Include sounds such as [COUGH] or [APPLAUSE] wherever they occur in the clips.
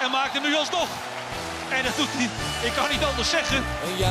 en maakt hem nu alsnog. En dat doet hij, ik kan niet anders zeggen.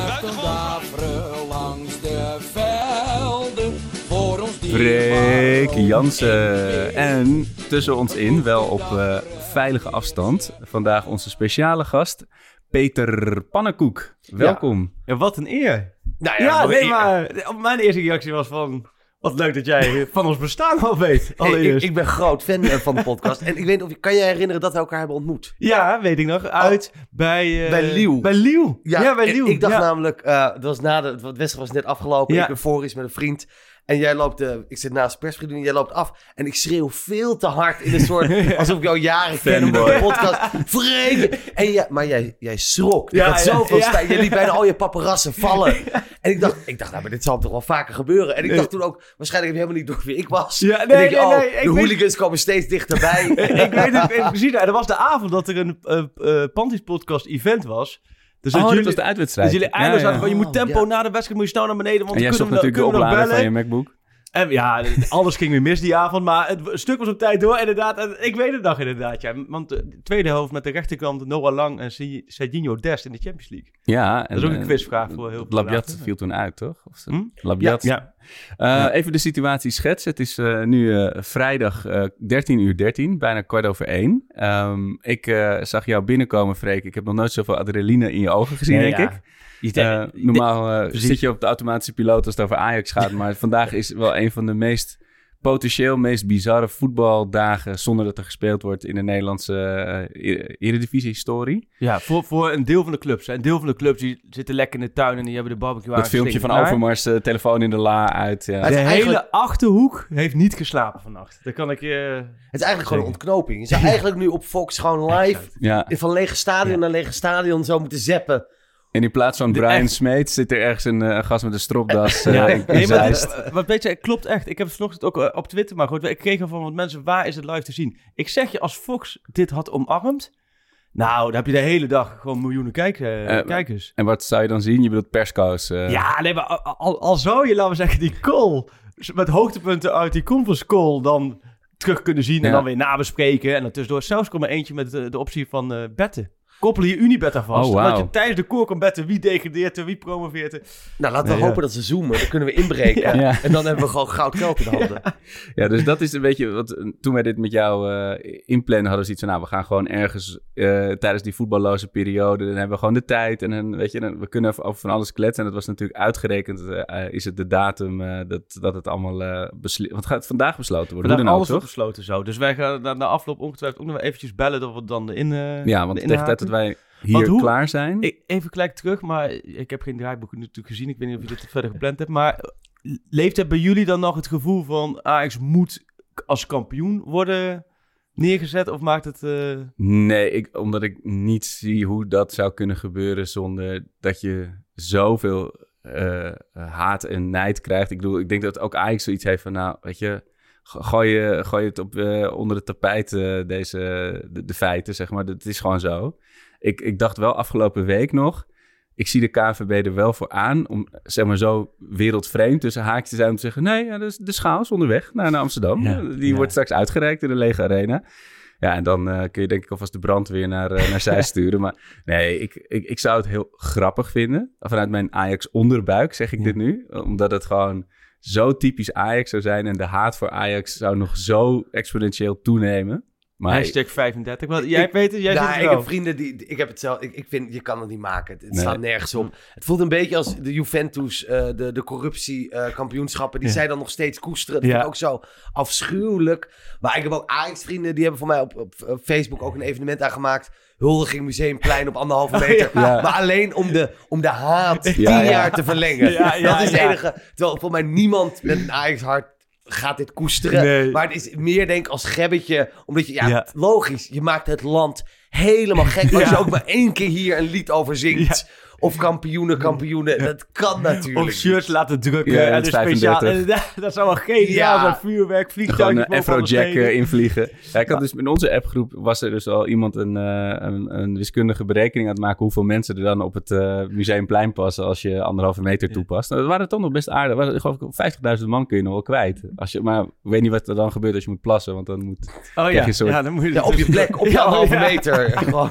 Buitengewoon. langs de velden. Voor ons Freek Jansen. En tussen ons in, wel op eh, veilige afstand, vandaag onze speciale gast, Peter Pannenkoek. Welkom. Ja, wat een eer. Nou Ja, maar- nee, maar mijn eerste reactie was van... Wat leuk dat jij van ons bestaan al weet. Hey, ik, Allereerst. ik ben groot fan eh, van de [LAUGHS] podcast. en ik weet niet of je kan je herinneren dat we elkaar hebben ontmoet? Ja, weet ik nog. Uit bij... eh, Bij Liel. Bij Liel. Ja, bij en Liel. Ik dacht ja. namelijk, eh het was na de, het wedstrijd was net afgelopen. Ja. Ik ben voor met een vriend. En jij loopt, eh, ik zit naast de persvriendin, jij loopt af. En ik schreeuw veel te hard in een soort, [LAUGHS] alsof ik jou jaren ken op de podcast. Freek! En ja, maar jij, jij schrok. Ja, ik had zoveel ja. Je liet bijna al je paparazzen vallen. [LAUGHS] En ik dacht, ik dacht, nou, maar dit zal toch wel vaker gebeuren. En ik dacht toen ook, waarschijnlijk heb je helemaal niet door wie ik was. Ja, En nee, je, nee, oh, nee, ik de weet- hooligans komen steeds dichterbij. [LAUGHS] ik weet het ik- precies. Nou, dat was de avond dat er een eh Panties podcast event was. Dus Oh, dat jullie, was de uitwedstrijd. Dus jullie Ja, eindelijk ja. zaten van, je moet tempo Ja. na de wedstrijd, moet je snel naar beneden, want En jij zocht natuurlijk de kunnen we nog oplader bellen. van je MacBook. En ja, [LAUGHS] alles ging weer mis die avond, maar het stuk was op tijd door. Inderdaad, en ik weet het nog inderdaad, ja. Want de tweede helft met de rechterkant Noah Lang en Se- Serginho Dest in de Champions League. Ja. Dat is ook een eh, quizvraag voor heel veel Labiat viel toen uit, toch? Of, Hm? Labiat. Ja. Eh, Even de situatie schetsen. Het is eh, nu eh, vrijdag eh 13 uur 13, bijna kwart over één. Ehm, ik zag jou binnenkomen, Freek. Ik heb nog nooit zoveel adrenaline in je ogen gezien, Nee, denk ik. Normaal zit je op de automatische piloot als het over Ajax gaat. Maar vandaag is wel een van de meest potentieel meest bizarre voetbaldagen zonder dat er gespeeld wordt in de Nederlandse eh, Eredivisie-historie. Ja, voor, voor een deel van de clubs. hè. Een deel van de clubs die zitten lekker in de tuin en die hebben de barbecue Dat filmpje van. Overmars, eh, telefoon in de la uit. Ja. Het De hele achterhoek heeft niet geslapen vannacht. Dat kan ik je... Het is eigenlijk gewoon een ontknoping. Je zou [LAUGHS] eigenlijk nu op Fox gewoon live ja. van lege stadion naar lege stadion zo moeten zappen. En in plaats van Brian echt. Smeet zit er ergens een, eh, een gast met een stropdas eh, Ja, in, in nee, maar, weet je, klopt echt. Ik heb het vanochtend ook eh, op Twitter maar gehoord. Ik kreeg van wat mensen, waar is het live te zien? Ik zeg je, als Fox dit had omarmd, nou, dan heb je de hele dag gewoon miljoenen kijk, eh, Eh, kijkers. En wat zou je dan zien? Je bedoelt perskoos. eh. Ja, nee, maar al, al, zou je, laten we zeggen, die call met hoogtepunten uit die conference call dan terug kunnen zien en dan weer nabespreken. En dan tussendoor zelfs komt er eentje met de, de optie van eh, betten. Koppel je Unibet aan vast. Oh, wauw. Dat je tijdens de koor kan betten wie degradeert er, wie promoveert er. Nou, laten we ja. hopen dat ze zoomen. Dan kunnen we inbreken. [LAUGHS] Ja. En dan hebben we gewoon goud geld in de handen. Ja, dus dat is een beetje wat. Toen wij dit met jou eh inplannen, hadden we zoiets van: nou, we gaan gewoon ergens eh, tijdens die voetballoze periode. Dan hebben we gewoon de tijd. En dan, weet je, dan, we kunnen over van alles kletsen. En dat was natuurlijk uitgerekend. eh, is het de datum eh, dat, dat het allemaal uh, beslist. Want gaat vandaag besloten worden? Vandaag alles wordt besloten zo. Dus wij gaan na, na afloop ongetwijfeld ook nog wel eventjes bellen dat we dan in. eh, Ja, want de tegen tijd dat wij hier hoe- klaar zijn. Ik, even gelijk terug, maar ik heb geen draaiboek natuurlijk gezien. Ik weet niet of je dit verder gepland hebt. Maar leeft het bij jullie dan nog het gevoel van Ajax moet als kampioen worden neergezet? Of maakt het... eh, Nee, ik, omdat ik niet zie hoe dat zou kunnen gebeuren zonder dat je zoveel eh, haat en nijd krijgt. Ik bedoel, ik denk dat ook Ajax zoiets heeft van, nou, weet je, gooi, je, gooi het op, eh, onder het tapijt, eh, deze, de, de feiten, zeg maar. Het is gewoon zo. Ik, ik dacht wel afgelopen week nog, ik zie de KVB er wel voor aan om, zeg maar zo wereldvreemd tussen haakjes te zijn om te zeggen, nee, ja, de, de schaal is onderweg naar, naar Amsterdam. Ja, Die ja. wordt straks uitgereikt in de lege arena. Ja, en dan eh, kun je denk ik alvast de brandweer naar, naar [LAUGHS] zij sturen. Maar nee, ik, ik, ik zou het heel grappig vinden. Vanuit mijn Ajax onderbuik zeg ik dit nu. Omdat het gewoon zo typisch Ajax zou zijn. En de haat voor Ajax zou nog zo exponentieel toenemen. Maar hashtag 35. Wat, jij weet het, jij nou, zit er ik wel. heb vrienden die... Ik heb het zelf... Ik, ik vind, je kan het niet maken. Het, het Nee. slaat nergens op. Het voelt een beetje als de Juventus, eh, de, de corruptiekampioenschappen. die Ja. zij dan nog steeds koesteren. Dat Ja. vind ik ook zo afschuwelijk. Maar ik heb ook Ajax-vrienden. Die hebben voor mij op, op, Facebook ook een evenement aangemaakt. Huldiging Museumplein op anderhalve [LAUGHS] meter. Ja. Maar alleen om de, om de haat tien Ja, ja. jaar te verlengen. Dat is het enige. Terwijl voor mij niemand met een Ajax-hart gaat dit koesteren. Nee. Maar het is meer denk als gebbetje. Omdat je, ja, Ja. logisch, je maakt het land helemaal gek. [LAUGHS] Als je ook maar één keer hier een lied over zingt. Of kampioenen, kampioenen. Dat kan natuurlijk. Of shirts laten drukken. Ja, en een speciaal. 35. en dat zou wel geniaal Ja. zijn. Vuurwerk, Gewoon boven alle Afrojack invliegen. Ja, ik had dus in onze appgroep was er dus al iemand een, eh, een, een wiskundige berekening aan het maken hoeveel mensen er dan op het eh, museumplein passen als je anderhalve meter toepast. Nou, dat waren toch nog best aardig. Waren, geloof ik, 50.000 man kun je nog wel kwijt. Als je, maar ik weet niet wat er dan gebeurt als je moet plassen, want dan moet... Oh ja. je soort- ja, dan moet je Ja, op je plek, op je [LAUGHS] anderhalve meter. [LAUGHS] Gewoon.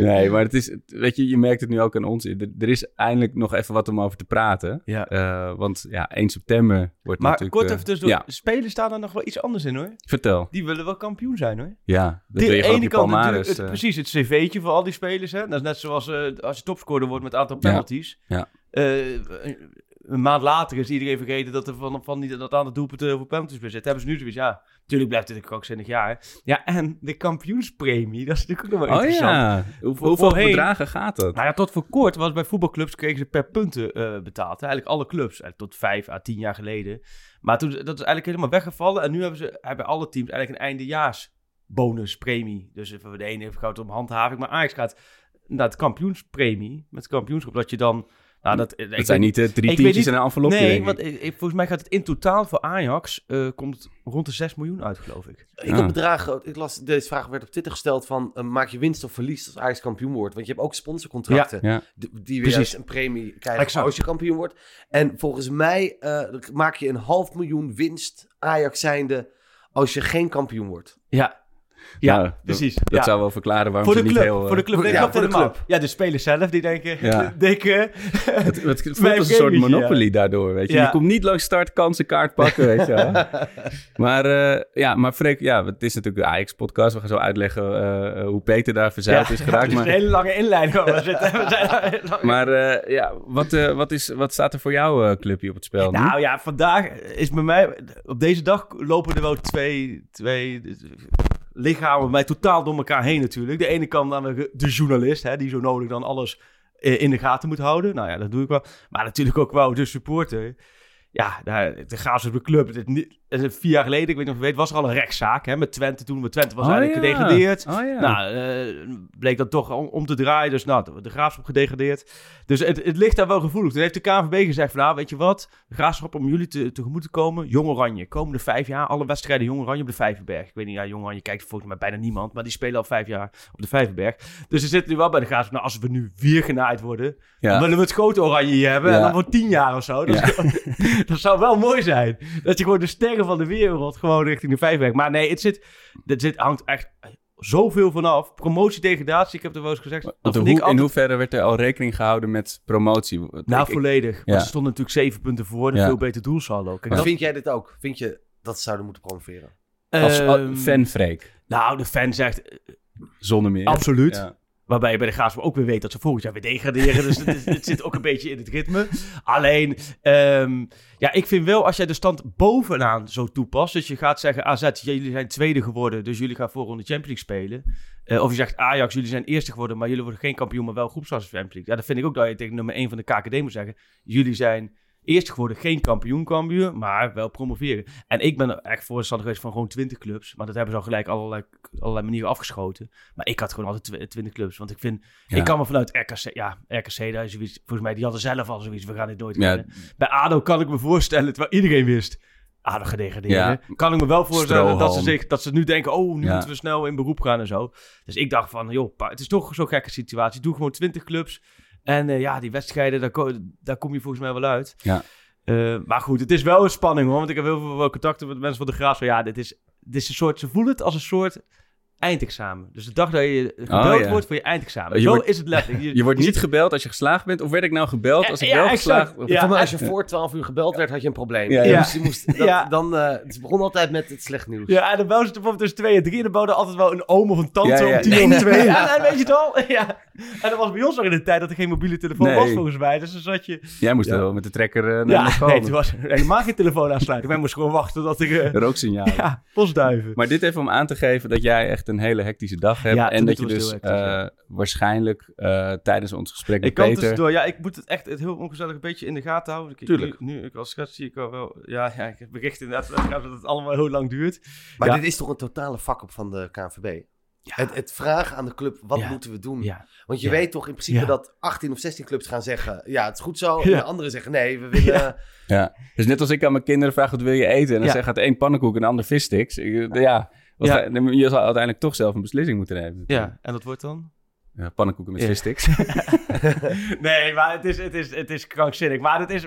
Nee, maar het is, weet je, je merkt het nu ook aan ons. Er, er is eindelijk nog even wat om over te praten. Ja. Eh, want ja, 1 september wordt Maar natuurlijk... kort eh, even tussendoor. Ja, Spelen staan er nog wel iets anders in hoor. vertel. Die willen wel kampioen zijn hoor. Ja, dat De ene kant natuurlijk, het, eh, precies het cv'tje voor al die spelers. Hè? Dat is net zoals eh, als je topscorer wordt met het aantal penalties. Ja. Eh, een- een maand later is iedereen vergeten dat er van, van die, dat aantal doelpunten voor penalties bij. Hebben ze nu zoiets, ja, natuurlijk blijft dit een krankzinnig jaar. Ja, en de kampioenspremie, dat is natuurlijk ook nog wel Oh interessant. ja, hoeveel voorheen- bedragen gaat dat? Nou ja, tot voor kort was bij voetbalclubs kregen ze per punten eh, betaald. Eigenlijk alle clubs, eigenlijk tot vijf à tien jaar geleden. Maar toen, dat is eigenlijk helemaal weggevallen. En nu hebben ze hebben alle teams eigenlijk een eindejaars bonuspremie. Dus voor de ene heeft goud om handhaving. Maar Ajax gaat naar het kampioenspremie. Met het kampioenschap. Dat je dan... Nou, dat, weet- zijn niet de drie ik weet tientjes niet- en een envelopje, Nee, denk ik. want ik- ik- volgens mij gaat het in totaal voor Ajax... eh, komt rond de 6 miljoen uit, geloof ik. Ik had bedragen, ik las, deze vraag werd op Twitter gesteld van, eh, maak je winst of verlies als Ajax kampioen wordt? Want je hebt ook sponsorcontracten Ja. die, die weer een premie krijgen Exact. als je kampioen wordt. En volgens mij eh, maak je een half miljoen winst Ajax zijnde als je geen kampioen wordt. Ja, ja Nou, precies. Dat ja. zou wel verklaren waarom Voor de, ze club, niet heel... eh, voor de club. Nee, [LAUGHS] ja, voor de club. Ja, de spelers zelf die denken... Ja. [LAUGHS] denken Het, het [LAUGHS] voelt als een soort monopoly daardoor, weet je. Je komt niet langs start, kansen, kaart pakken, weet je wel. Maar, eh, ja, maar Freek, ja, het is natuurlijk de Ajax-podcast. We gaan zo uitleggen eh, hoe Peter daar verzeild is geraakt. Het is maar een hele lange inleiding. we zitten. Maar eh, ja, wat, eh, wat, is, wat staat er voor jouw eh, clubje op het spel nu? Nou ja, vandaag is bij mij... Op deze dag lopen er wel twee, twee lichamen mij totaal door elkaar heen natuurlijk. De ene kant dan de journalist, hè, die zo nodig dan alles eh, in de gaten moet houden. Nou ja, dat doe ik wel. Maar natuurlijk ook wel de supporter. Ja, de Graafschap de club. Het niet, is vier jaar geleden, ik weet nog of je weet, was er al een rechtszaak hè, met Twente. Toen we Twente was Oh, eigenlijk ja. gedegradeerd. Oh ja. Nou, eh, bleek dat toch om, om te draaien. Dus nou, de graafschap gedegradeerd. Dus het, het ligt daar wel gevoelig. Toen heeft de KNVB gezegd van, nou, weet je wat? De graafschap om jullie te, tegemoet te komen. Jong Oranje, komende vijf jaar. Alle wedstrijden Jong Oranje op de Vijverberg. Ik weet niet, ja, Jong Oranje kijkt volgens mij bijna niemand. Maar die spelen al vijf jaar op de Vijverberg. Dus ze zitten nu wel bij de graafschap. Nou, als we nu weer genaaid worden, dan willen we het grote Oranje hier hebben. En dan voor tien jaar of zo. Dat, is- [LAUGHS] dat zou wel mooi zijn. Dat je gewoon de sterren van de wereld gewoon richting de Vijverberg. Maar nee, het zit, het zit, hangt echt zoveel vanaf. Promotie, degradatie, ik heb er wel eens gezegd. dat hoe, altijd- In hoeverre werd er al rekening gehouden met promotie? Nou, Ik- ik- volledig. ja. Want ze stonden natuurlijk zeven punten voor. Een Ja. veel beter doelsaldo. Kijk, Maar dat, vind jij dit ook? Vind je dat ze zouden moeten promoveren? als Ehm, fan Freek, Nou, de fan zegt eh, zonder meer. absoluut. Ja. Waarbij je bij de Graafschap ook weer weet dat ze volgend jaar weer degraderen. Dus het, het zit ook een beetje in het ritme. Alleen, ehm, ja, ik vind wel als jij de stand bovenaan zo toepast. Dus je gaat zeggen, AZ, jullie zijn tweede geworden. Dus jullie gaan volgende Champions League spelen. Eh, of je zegt, Ajax, jullie zijn eerste geworden. Maar jullie worden geen kampioen, maar wel groepsfase Champions League. Ja, dan vind ik ook dat je tegen nummer 1 van de KKD moet zeggen. Jullie zijn eerste geworden, geen kampioen kampioen, maar wel promoveren. En ik ben er echt voorstander geweest van gewoon 20 clubs. Maar dat hebben ze al gelijk allerlei, allerlei manieren afgeschoten. Maar ik had gewoon altijd tw- 20 clubs. Want ik vind, Ja. ik kan me vanuit RKC, ja, RKC, daar is zoiets, volgens mij, die hadden zelf al zoiets, we gaan dit nooit Ja. winnen. Bij ADO kan ik me voorstellen, terwijl iedereen wist, ADO gedegradeerd. Ja. Kan ik me wel voorstellen dat ze, zich, dat ze nu denken, oh, nu moeten we snel in beroep gaan en zo. Dus ik dacht van, joh, het is toch zo'n gekke situatie. Doe gewoon 20 clubs. En eh, ja, die wedstrijden, daar, ko- daar kom je volgens mij wel uit. Ja. Eh, maar goed, het is wel een spanning hoor. Want ik heb heel veel contacten met mensen van de Graaf. Van, ja, dit is, dit is een soort, ze voelen het als een soort eindexamen. Dus de dag dat je gebeld Oh, ja. wordt voor je eindexamen. Je Zo wordt- is het letterlijk. Je [LAUGHS] wordt niet gebeld als je geslaagd bent. Of werd ik nou gebeld als ik Ja, wel geslaagd Ja. Mij, als je voor 12 uur gebeld werd, had je een probleem. Ja, Je ja. moest- je moest, dat, Ja. dan, eh, het begon altijd met het slecht nieuws. Ja, en dan bellen ze bijvoorbeeld tussen twee en drie. En dan belde altijd wel een oom of een tante Ja, ja. om tien over twee. Ja, dan weet je het al. [LAUGHS] Ja. [LAUGHS] En dat was bij ons nog in de tijd dat er geen mobiele telefoon Nee. was volgens mij. Dus dan zat je... Jij moest Ja. wel met de trekker eh, naar Ja, de school. nee, toen was er helemaal geen telefoon aansluiten. Wij moesten gewoon wachten tot er... eh, Rooksignaal. [LAUGHS] ja, postduiven. Maar dit even om aan te geven dat jij echt een hele hectische dag hebt. Ja, en dat je dus het hectisch, eh, waarschijnlijk eh, tijdens ons gesprek met Ik kan Peter... tussendoor, ja, ik moet het echt het heel ongezellig een beetje in de gaten houden. Ik, Tuurlijk. Nu, nu ik als schets zie ik al wel, ja, ja, ik heb bericht inderdaad dat het allemaal heel lang duurt. Maar Ja. dit is toch een totale fuck-up van de KNVB? Het, het vragen aan de club, wat Ja. moeten we doen? Ja, Want je Ja. weet toch in principe Ja. dat 18 of 16 clubs gaan zeggen... ja, het is goed zo. En de anderen zeggen nee, we willen... Ja. Ja, dus net als ik aan mijn kinderen vraag wat wil je eten? En dan Ja. zegt de een pannenkoek en de ander vissticks. Ja, je zal uiteindelijk toch zelf een beslissing moeten nemen. ja, en dat wordt dan? Ja, pannenkoeken met Ja. vissticks. [LAUGHS] nee, maar het is, het is, het is krankzinnig. Maar het is,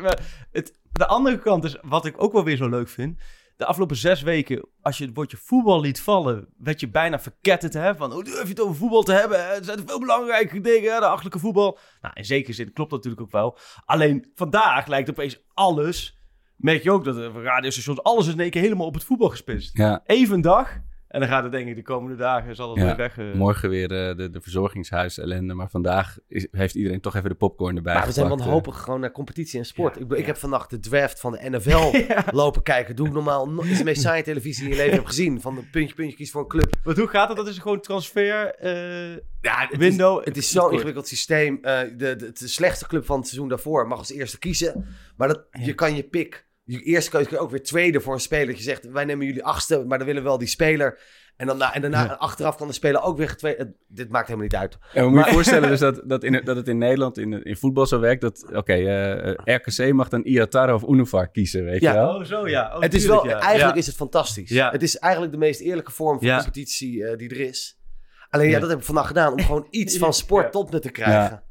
het, de andere kant is, wat ik ook wel weer zo leuk vind. De afgelopen zes weken, als je het woordje voetbal liet vallen, werd je bijna verketterd. Hè? Van, hoe durf je het over voetbal te hebben? Er zijn veel belangrijke dingen, hè, de achterlijke voetbal. Nou, in zekere zin klopt dat natuurlijk ook wel. Alleen vandaag lijkt opeens alles, merk je ook dat de radiostations, alles is in één keer helemaal op het voetbal gespitst. ja, Even een dag, en dan gaat het denk ik de komende dagen, zal het Ja, weer weg. eh, morgen weer eh, de, de verzorgingshuis ellende. Maar vandaag is, heeft iedereen toch even de popcorn erbij Maar we zijn gepakt, wanhopig gewoon naar competitie en sport. Ja, ik, ik heb vannacht de draft van de NFL [LAUGHS] lopen kijken. Doe ik normaal nooit. is de meest saaie televisie in je leven heb gezien. Van de puntje, puntje, kies voor een club. Want hoe gaat het? Dat is gewoon transfer, eh, Ja, het window. Is, het is zo'n ingewikkeld systeem. Eh, de, de, de slechtste club van het seizoen daarvoor mag als eerste kiezen. Maar dat, je kan je pick. Je eerste je ook weer tweede voor een speler. Dat je zegt, wij nemen jullie achtste, maar dan willen we wel die speler. En, dan, na- en daarna Ja. achteraf kan de speler ook weer getweede. Dit maakt helemaal niet uit. En we moeten je voorstellen dus [LAUGHS] dat, dat, in, dat het in Nederland in, in voetbal zo werkt. Dat, oké, eh, eh, RKC mag dan Iatara of Unifar kiezen, weet Ja. je wel? Oh, zo ja. Oh, het is tuurlijk, wel, ja. eigenlijk Ja. is het fantastisch. Ja. Het is eigenlijk de meest eerlijke vorm van Ja. competitie eh, die er is. Alleen ja, Ja. dat heb ik vandaag gedaan. Om gewoon iets [LAUGHS] van sport Ja. tot me te krijgen.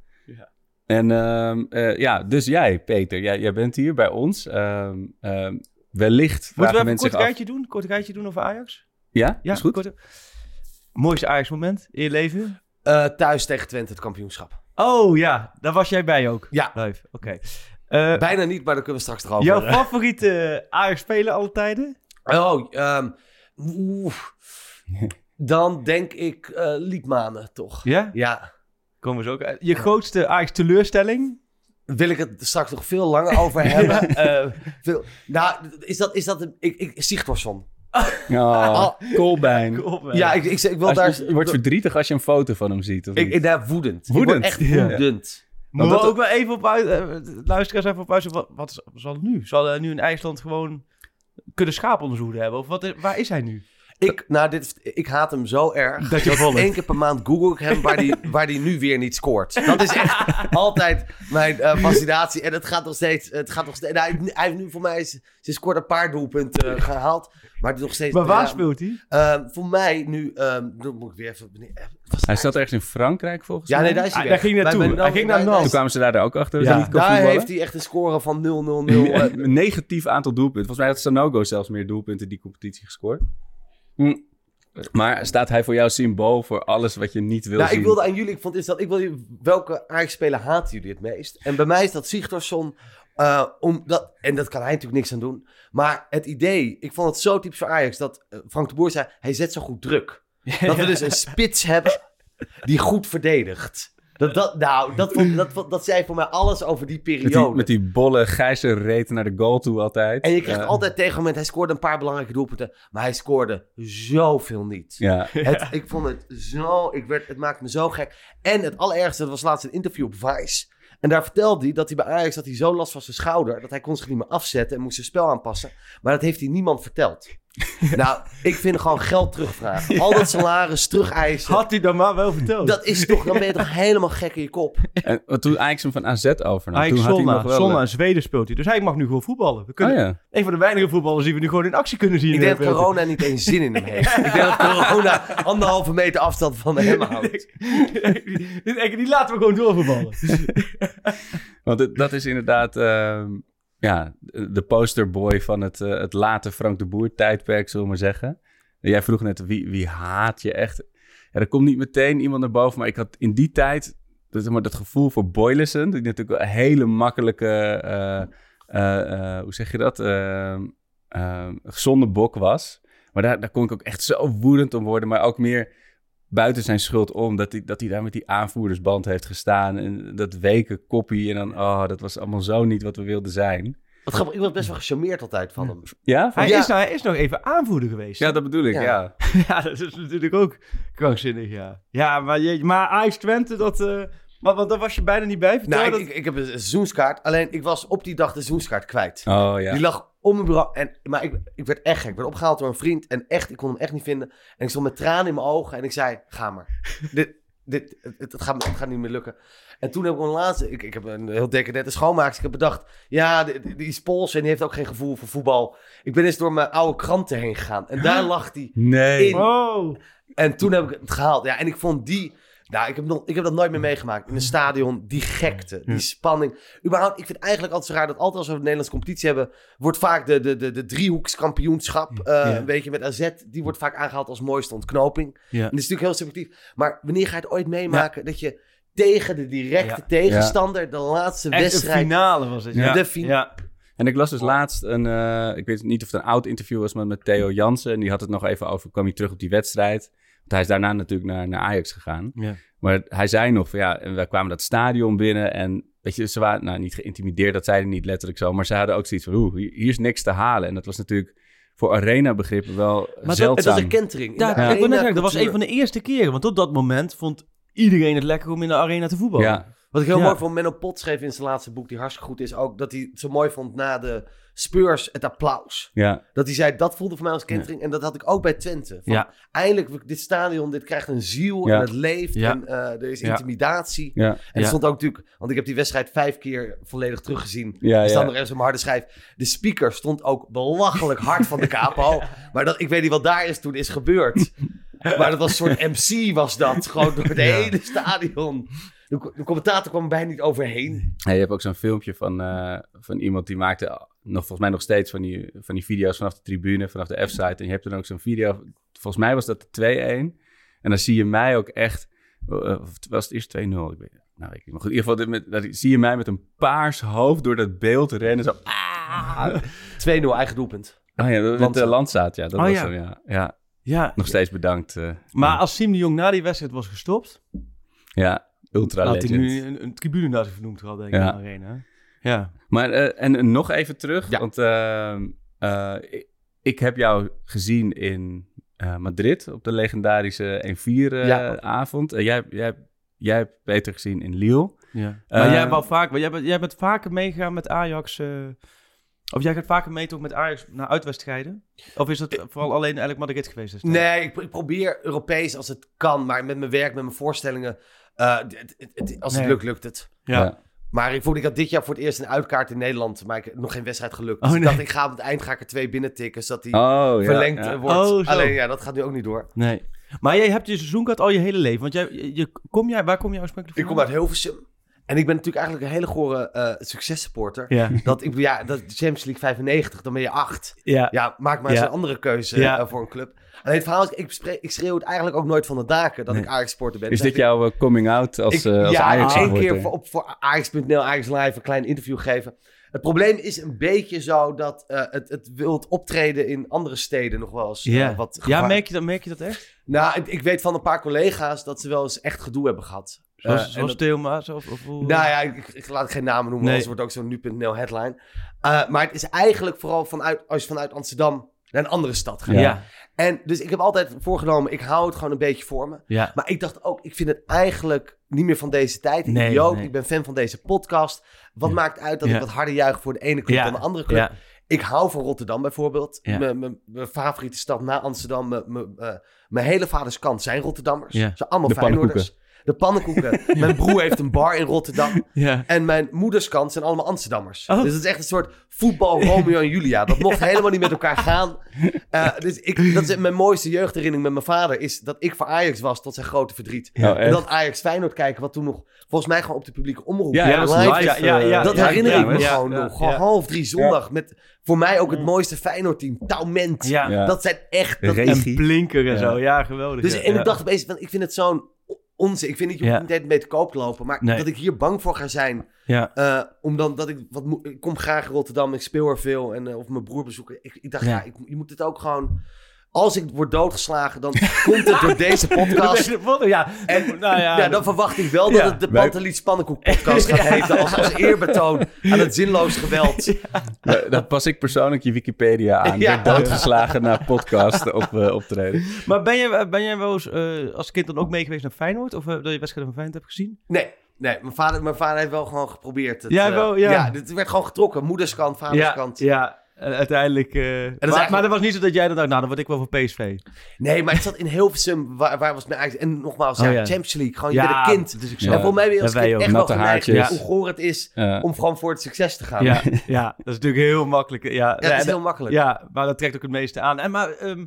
En ehm, eh, ja, dus jij, Peter, jij, jij bent hier bij ons. Ehm, ehm, wellicht Moeten we een mensen kort zich af... rijtje doen? Kort rijtje doen over Ajax? Ja, Ja, is goed. kort- Mooiste Ajax-moment in je leven? Eh, thuis tegen Twente het kampioenschap. Oh ja, daar was jij bij ook. Ja. Live, oké. Eh, Bijna niet, maar daar kunnen we straks erover jouw favoriete Ajax-speler alle tijden? Oh, ehm, dan denk ik eh Liedmanen toch. Ja? Ja. Komen we zo ook uit. Je grootste Ajax-teleurstelling? Wil ik het straks nog veel langer over hebben. [LAUGHS] Eh, veel, nou, is dat, is dat een, ik, ik, Sigtorsson. Oh, Kolbein. Ja, ik, ik, ik wil Als daar... je, je wordt verdrietig als je een foto van hem ziet, of ik, niet? ik, daar woedend. Woedend? echt Ja. woedend. Moeten Want we dat- ook wel even op uit... eh, luisteraars even op uit... Wat, wat is- zal het nu? Zal hij nu in IJsland gewoon kunnen schaaponderzoeken hebben? Of wat, waar is hij nu? Ik, nou, dit, ik haat hem zo erg. Dat je volgt. Eén keer per maand google ik hem waar die, [LAUGHS] waar die nu weer niet scoort. Dat is echt altijd mijn eh, fascinatie. En het gaat nog steeds. Het gaat nog steeds nou, hij, hij heeft nu voor mij. Ze scoort een paar doelpunten eh, gehaald. Maar het is nog steeds. Maar waar ja, speelt hij? eh, voor mij nu. ehm dan moet ik weer even. Hij zat ergens in Frankrijk, volgens Ja, mij. nee, daar is hij Ah, daar ging hij naartoe. Hij ging naar Nantes. Toen kwamen ze daar ook achter Ja, niet Daar voetballen. heeft hij echt een score van 0-0-0. [LAUGHS] eh, Een negatief aantal doelpunten. Volgens mij had Sanogo zelfs meer doelpunten die competitie gescoord. Hm. Maar staat hij voor jou symbool voor alles wat je niet wil nou, zien? ik wilde aan jullie, ik vond is dat, ik wil welke Ajax-speler haten jullie het meest? En bij mij is dat Sigtorsson, eh, omdat, en dat kan hij natuurlijk niks aan doen. Maar het idee, ik vond het zo typisch voor Ajax, dat eh, Frank de Boer zei, hij zet zo goed druk. [LAUGHS] Dat we dus een spits hebben die goed verdedigt. Dat, dat, nou, dat, vond, [LAUGHS] dat, vond- dat zei voor mij alles over die met, die, periode. met die bolle gijzer reet naar de goal toe altijd. En je krijgt altijd tegen moment, hij scoorde een paar belangrijke doelpunten, maar hij scoorde zoveel niet. Ja. Het, ik vond het zo, ik werd, het maakte me zo gek. En het allerergste, dat was laatst een interview op Vice. En daar vertelde hij dat hij bij Ajax had hij zo last van zijn schouder, dat hij kon zich niet meer afzetten en moest zijn spel aanpassen. Maar dat heeft hij niemand verteld. [LAUGHS] nou, ik vind gewoon geld terugvragen. [LAUGHS] Al dat salaris terugeisen. Had hij dan maar wel verteld. Dat is toch, dan ben je toch helemaal gek in je kop. [LAUGHS] En want toen Ajax hem van AZ overnam, Ajax toen had hij nog wel... Solna in Zweden speelt hij. Dus hij mag nu gewoon voetballen. We kunnen, Oh ja. Een van de weinige voetballers die we nu gewoon in actie kunnen zien. Ik denk de dat wereld. corona niet eens zin in hem heeft. Ik denk dat corona anderhalve meter afstand van hem houdt. Ik, die laten we gewoon doorvoetballen. Want dat is inderdaad ehm, ja, de posterboy van het, eh, het late Frank de Boer tijdperk, zullen we maar zeggen. Jij vroeg net, wie, wie haat je echt? Ja, er komt niet meteen iemand naar boven, maar ik had in die tijd dat, maar, dat gevoel voor Boylissen, die natuurlijk een hele makkelijke, eh, eh, hoe zeg je dat, gezonde bok was. Maar daar, daar kon ik ook echt zo woedend om worden, maar ook meer buiten zijn schuld om dat hij, dat hij daar met die aanvoerdersband heeft gestaan. En dat weken koppie. En dan, oh, dat was allemaal zo niet wat we wilden zijn. Wat grappig, ik was best wel gecharmeerd altijd van hem. Ja? Hij, Ja. is nou, hij is nog even aanvoerder geweest. Ja, dat bedoel ik, Ja. ja. [LAUGHS] Ja, dat is natuurlijk ook krankzinnig, ja. Ja, maar, je, maar Ajax Twente, dat... eh maar, want daar was je bijna niet bij. Vertel Nou, ik, dat... ik, ik heb een seizoenskaart. Alleen, ik was op die dag de seizoenskaart kwijt. Oh ja. Die lag om mijn bureau. En, maar ik, ik werd echt gek. Ik werd opgehaald door een vriend. En echt, ik kon hem echt niet vinden. En ik stond met tranen in mijn ogen. En ik zei, ga maar. [LAUGHS] dit, dit, het, het, gaat, het gaat niet meer lukken. En toen heb ik een laatste... Ik, ik heb een heel decadente schoonmaakster. Ik heb bedacht, ja, die, die- die is Pools en die heeft ook geen gevoel voor voetbal. Ik ben eens door mijn oude kranten heen gegaan. En daar lag die Nee. in. Oh. En toen heb ik het gehaald. Ja, en ik vond die... Nou, ik heb, nog, ik heb dat nooit meer meegemaakt. In een stadion, die gekte, die spanning. Überhaupt, ik vind het eigenlijk altijd zo raar dat altijd als we een Nederlandse competitie hebben... wordt vaak de, de, de, de driehoekskampioenschap, eh Ja. een beetje met AZ... die wordt vaak aangehaald als mooiste ontknoping. Ja. En dat is natuurlijk heel subjectief. Maar wanneer ga je het ooit meemaken dat je tegen de directe tegenstander... de laatste Echt een wedstrijd... finale was het. Ja. De fin- ja. En ik las dus laatst een, eh, ik weet niet of het een oud interview was, maar met Theo Jansen. En die had het nog even over, kwam hij terug op die wedstrijd. Want hij is daarna natuurlijk naar, naar Ajax gegaan. Ja. Maar hij zei nog van ja, en wij kwamen dat stadion binnen en weet je, ze waren nou niet geïntimideerd, dat zeiden niet letterlijk zo. Maar ze hadden ook zoiets van, oeh, hier is niks te halen. En dat was natuurlijk voor arena begrippen wel dat- het zeldzaam. Het was een kentering. in Ja, ik zeggen, dat was een van de eerste keren. Want op dat moment vond iedereen het lekker om in de arena te voetballen. ja, Wat ik heel Ja. mooi vond, Menno Pot schreef in zijn laatste boek, die hartstikke goed is, ook dat hij het zo mooi vond na de Spurs het applaus. ja, Dat hij zei, dat voelde voor mij als kentering. En dat had ik ook bij Twente. Van, Ja. Eindelijk, dit stadion, dit krijgt een ziel en het leeft. En eh, er is intimidatie. ja, En er stond ook natuurlijk, want ik heb die wedstrijd vijf keer volledig teruggezien. ja, Er nog op mijn harde schijf. De speaker stond ook belachelijk hard van de [LAUGHS] capo. Maar dat, ik weet niet wat daar is toen is gebeurd. [LAUGHS] Maar dat was een soort MC was dat. Gewoon door het hele stadion. De, co- de commentator kwam er bijna niet overheen. Je hebt ook zo'n filmpje van, eh, van iemand die maakte nog, volgens mij nog steeds van die, van die video's vanaf de tribune, vanaf de F-site. En je hebt dan ook zo'n video, volgens mij was dat de 2-1. En dan zie je mij ook echt, eh, of was het eerst 2-0? Ik weet, nou, weet ik. Maar goed, in ieder geval, met, dat, zie je mij met een paars hoofd door dat beeld rennen. Zo, ah! 2-0 eigen doelpunt. Oh ja, dat- met de Landzaat. landzaat, ja. Dat Oh was ja. zo, ja. ja. Ja. Nog steeds bedankt. eh, Maar als Siem de Jong na die wedstrijd was gestopt, ja, ultra had hij nu een, een tribune vernoemd gehad, denk ik, Ja. in de arena. Ja. Maar eh, en, nog even terug, Ja. want ehm, eh, ik, ik heb jou gezien in eh, Madrid op de legendarische 1-4 eh, Ja. avond. En jij, jij, jij hebt Peter gezien in Lille. ja. Eh, maar jij, wou vaak, jij, bent, jij bent vaker meegegaan met Ajax... eh, of jij gaat vaker mee toch met Ajax naar uitwedstrijden? Of is het vooral alleen eigenlijk Madrid geweest? destijds? Nee, ik, ik probeer Europees als het kan. Maar met mijn werk, met mijn voorstellingen. eh, het- het- het- als het lukt, lukt het. Ja. Maar ik voelde ik had dit jaar voor het eerst een uitkaart in Nederland. Maar ik heb nog geen wedstrijd gelukt. Oh, Dus ik nee. dacht, ik ga op het eind ga ik er twee binnen tikken. Zodat die Oh, verlengd ja. wordt. Oh. Alleen ja, dat gaat nu ook niet door. Nee. Maar jij hebt je seizoenkaart al je hele leven. Want jij, je, kom jij, waar kom je oorspronkelijk Ik kom uit Hilversum. En ik ben natuurlijk eigenlijk een hele gore eh successupporter. Ja. Dat ik, ja, dat Champions League 95, dan ben je acht. Ja. Ja, maak maar eens een andere keuze Ja. eh, voor een club. Alleen het verhaal is, ik, ik schreeuw het eigenlijk ook nooit van de daken dat Nee. ik Ajax-supporter ben. Is Dus dit jouw eh, coming out als, ik, eh als ja, Ajax één supporter? keer voor, op, voor Ajax.nl, Ajax Live, een klein interview geven. Het probleem is een beetje zo dat eh, het, het wilt optreden in andere steden nog wel eens Ja. wat ja, merk je, dat, merk je dat echt? Nou, ik, ik weet van een paar collega's dat ze wel eens echt gedoe hebben gehad. Zoals, Theo Maas? Of, of hoe... nou ja, ik, ik laat geen namen noemen, Nee. anders wordt ook zo'n nu.nl headline. Eh, maar het is eigenlijk vooral vanuit, als je vanuit Amsterdam naar een andere stad gaat. ja. En dus ik heb altijd voorgenomen, ik hou het gewoon een beetje voor me. Ja. Maar ik dacht ook, ik vind het eigenlijk niet meer van deze tijd. Ik Nee, ik ben fan van deze podcast. Wat Ja. maakt uit dat Ja. ik wat harder juich voor de ene club Ja. dan de andere club? Ja. Ik hou van Rotterdam bijvoorbeeld. Ja. Mijn- favoriete stad na Amsterdam. Mijn- eh, mijn hele vaders kant zijn Rotterdammers. Ja. Ze zijn allemaal De Feyenoorders. De pannenkoeken. [LAUGHS] mijn broer heeft een bar in Rotterdam. Ja. En mijn moeders kant zijn allemaal Amsterdammers. Oh. Dus het is echt een soort voetbal Romeo en Julia. Dat mocht [LAUGHS] helemaal niet met elkaar gaan. Eh, dus ik, dat is mijn mooiste jeugdherinnering met mijn vader. Is dat ik voor Ajax was tot zijn grote verdriet. Ja, en echt? dat Ajax Feyenoord kijken. Wat toen nog volgens mij gewoon op de publieke omroep. Ja, Ja, was is live. Ja, ja, ja. dat ja, herinner ja, ik me ja, gewoon ja, nog. Gewoon ja. half drie zondag. Met voor mij ook het mooiste Feyenoord-team. Taument. Ja. Ja. Dat zijn echt... Dat En Blinker en Ja. zo. Ja, geweldig. dus, ja. en Ja. ik dacht opeens, van, ik vind het zo'n onzin. Ik vind niet, je Ja. niet mee te koop lopen. Maar Nee. dat ik hier bang voor ga zijn. Ja. eh omdat dat ik, wat, ik kom graag in Rotterdam. Ik speel er veel. En, eh, of mijn broer bezoeken. Ik, ik dacht, Ja. ja, ik, je moet het ook gewoon... Als ik word doodgeslagen, dan komt het door deze [LAUGHS] podcast. ja, En [LAUGHS] nou ja, ja, dan verwacht ik wel dat Ja. het de Panteliet Spannenkoek podcast gaat [LAUGHS] heten. Als, als eerbetoon aan het zinloos geweld. Dan pas ik persoonlijk je Wikipedia aan. Ja. Ja. doodgeslagen naar podcast op, eh, optreden. Maar ben jij, ben jij wel eens eh, als kind dan ook mee geweest naar Feyenoord? Of eh, dat je wedstrijden van Feyenoord hebt gezien? Nee, nee mijn, vader, mijn vader heeft wel gewoon geprobeerd. Het, Ja, wel, ja. dit werd gewoon getrokken. Moederskant, vaderskant. ja. En uiteindelijk... eh, maar, eigenlijk- maar dat was niet zo dat jij dan dacht, nou, dan word ik wel voor PSV. Nee, maar het zat in Hilversum. Waar, waar was mijn eigen... En nogmaals, Oh, ja, ja. Champions League. Gewoon, je bent een kind. dat Ja. zo. En voor mij je als kind ook. echt wel haartjes. hoe goor het is Ja. om gewoon voor het succes te gaan. Ja, [LAUGHS] ja, dat is natuurlijk heel makkelijk. Ja, Ja, het is heel makkelijk. Ja, maar dat trekt ook het meeste aan. En maar ehm,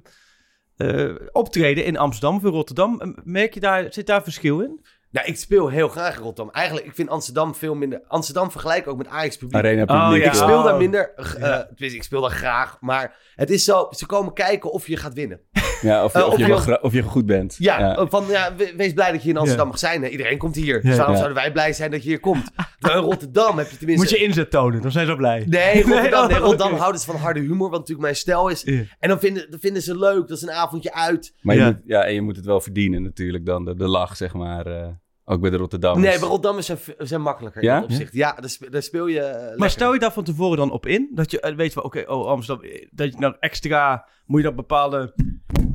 eh, optreden in Amsterdam of in Rotterdam, eh, merk je daar, zit daar verschil in? Nou, ik speel heel graag in Rotterdam. Eigenlijk, ik vind Amsterdam veel minder... Amsterdam vergelijk ik ook met Ajax publiek. Arena Oh, ja. Ik speel daar Oh. minder. eh, Ja. ik speel daar graag. Maar het is zo, ze komen kijken of je gaat winnen. [LAUGHS] Ja, of, je, Eh, of, of je of je goed bent. Ja, Van, ja we- wees blij dat je in Amsterdam Ja. mag zijn. hè. Iedereen komt hier. Dus waarom Ja. zouden wij blij zijn dat je hier komt? Terwijl in Rotterdam heb je tenminste... Moet je inzet tonen, dan zijn ze blij. [LAUGHS] Nee, Rotterdam, nee, oh, Rotterdam houden ze van harde humor, wat natuurlijk mijn stijl is. Ja. En dan vinden, dan vinden ze leuk, dat is een avondje uit. Maar je, Ja. Moet, ja, en je moet het wel verdienen natuurlijk dan, de, de lach, zeg maar. eh, ook bij de Rotterdammers. Nee, maar Rotterdammers zijn, zijn makkelijker Ja? in dat opzicht. Ja, daar, spe- daar speel je eh, lekker. Maar stel je daar van tevoren dan op in? Dat je eh, weet van, oké, oh Amsterdam, eh, dat je nou extra, moet je dan bepaalde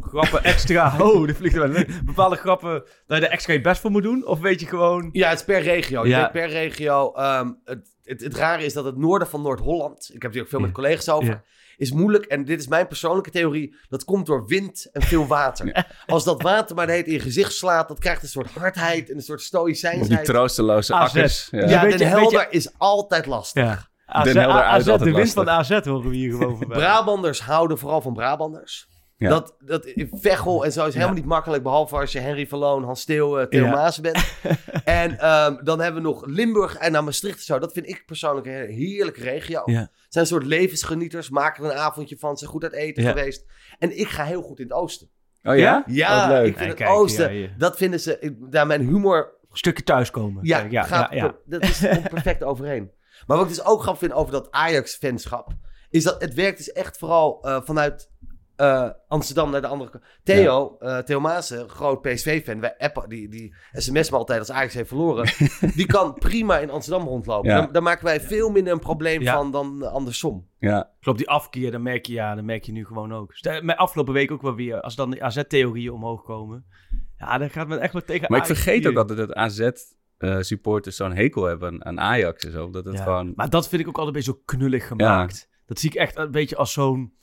grappen extra, [LAUGHS] oh, de vliegt er wel, bepaalde grappen, dat je er extra je best voor moet doen? Of weet je gewoon, Ja, het is per regio. Je Ja. weet per regio. ehm, het, het, het rare is dat het noorden van Noord-Holland, ik heb hier ook veel met collega's over, Ja. is moeilijk. En dit is mijn persoonlijke theorie. Dat komt door wind en veel water. Als dat water maar de heet in je gezicht slaat, dat krijgt een soort hardheid en een soort Op die stoïcijnsheid. troosteloze AZ. akkers. Ja. Ja, Den Helder je- is altijd lastig. ja, AZ, Den Helder uit AZ, de winst van. AZ horen we hier gewoon voorbij. Brabanders houden vooral van Brabanders. Ja. Dat, dat Veghel en zo is helemaal niet makkelijk, behalve als je Henry Verloon, Hans Steeuw, eh, Theo Ja. Maassen bent. [LAUGHS] en ehm, dan hebben we nog Limburg en naar Maastricht en zo. Dat vind ik persoonlijk een heerlijke regio. Ja. Zijn een soort levensgenieters, maken er een avondje van, zijn goed uit eten Ja. geweest. En ik ga heel goed in het oosten. Oh ja? Ja, Wat leuk. ik vind het kijk, oosten, ja, ja. dat vinden ze, ik- daar mijn humor, stukje thuiskomen. ja, ja, gaat, ja, ja. dat is [LAUGHS] perfect overeen. Maar wat ik dus ook grappig vind over dat Ajax-fanschap, is dat het werkt dus echt vooral eh, vanuit eh, Amsterdam naar de andere kant. Theo, eh Theo Maassen, groot PSV-fan, wij appen, die, die sms me altijd als Ajax heeft verloren, [LAUGHS] die kan prima in Amsterdam rondlopen. Ja. Daar, daar maken wij veel minder een probleem Ja. van dan eh, andersom. Ja. Klopt, die afkeer, dan merk je, ja, dan merk je nu gewoon ook. Stel, Mijn afgelopen week ook wel weer, als dan de AZ-theorieën omhoog komen. Ja, dan gaat men echt wel tegen Maar ik vergeet ook altijd dat AZ-supporters zo'n hekel hebben aan, Ajax en zo. Dat het Ja. gewoon... Maar dat vind ik ook altijd een beetje zo knullig gemaakt. Dat zie ik echt een beetje als zo'n...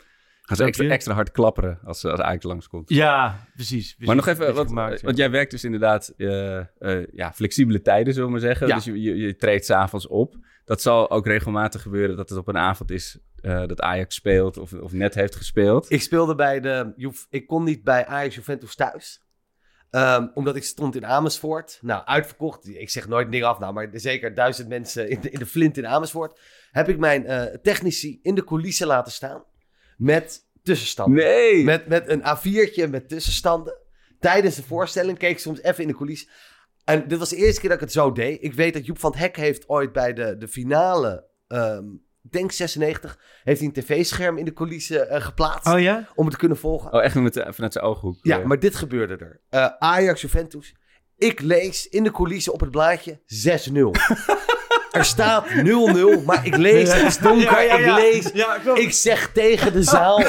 Gaan ze extra, extra hard klapperen als, als Ajax langskomt. Ja, precies. precies. Maar nog even, Beetje wat, gemaakt, ja. want jij werkt dus inderdaad eh, eh, ja, flexibele tijden, zullen we maar zeggen. Ja. Dus je, je, je treedt s'avonds op. Dat zal ook regelmatig gebeuren dat het op een avond is eh, dat Ajax speelt of, of net heeft gespeeld. Ik speelde bij de, ik kon niet bij Ajax Juventus thuis. Ehm, omdat ik stond in Amersfoort. Nou, uitverkocht. Ik zeg nooit dingen af, nou, maar zeker duizend mensen in de, in de flint in Amersfoort. Heb ik mijn technici in de coulissen laten staan. Met tussenstanden. Nee! Met, met een A4'tje met tussenstanden. Tijdens de voorstelling keek ik soms even in de coulissen. En dit was de eerste keer dat ik het zo deed. Ik weet dat Joep van het Hek heeft ooit bij de, de finale, ehm, ik denk 96, heeft hij een tv-scherm in de coulissen eh, geplaatst. Oh ja? Om het te kunnen volgen. Oh, echt met de- vanuit zijn ooghoek. Ja, Eh, maar dit gebeurde er. Eh, Ajax Juventus. Ik lees in de coulissen op het blaadje 6-0. [LAUGHS] er staat 0-0, maar ik lees, het is donker, Ja, ik lees. Ik zeg tegen de zaal,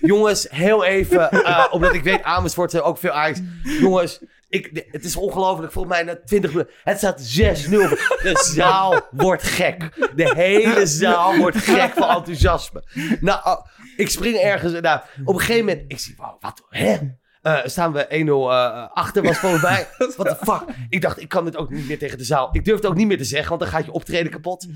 jongens, heel even, eh, omdat ik weet, Amersfoort zijn ook veel Ajax. Jongens, ik, het is ongelooflijk, volgens mij na 20 minuten. Het staat 6-0. De zaal wordt gek. De hele zaal wordt gek van enthousiasme. Nou, oh, ik spring ergens. Nou, op een gegeven moment, ik zie, wow, wat, hè? Eh, staan we 1-0 eh, achter, was volgens mij. [LAUGHS] What the fuck? Ik dacht, ik kan dit ook niet meer tegen de zaal. Ik durf het ook niet meer te zeggen, want dan gaat je optreden kapot.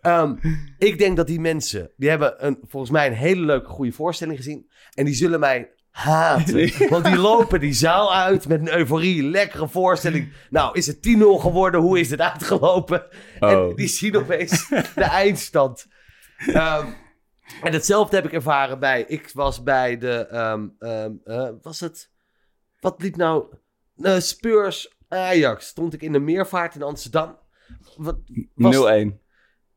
Ehm, ik denk dat die mensen, die hebben een, volgens mij een hele leuke, goede voorstelling gezien. En die zullen mij haten. [LAUGHS] Want die lopen die zaal uit met een euforie, lekkere voorstelling. Nou, is het 10-0 geworden? Hoe is het uitgelopen? En Oh. die zien opeens de eindstand. Ehm, en hetzelfde heb ik ervaren bij, ik was bij de, ehm, eh, was het, wat liep nou, Eh, Spurs Ajax. Stond ik in de meervaart in Amsterdam. Wat, was- 0-1.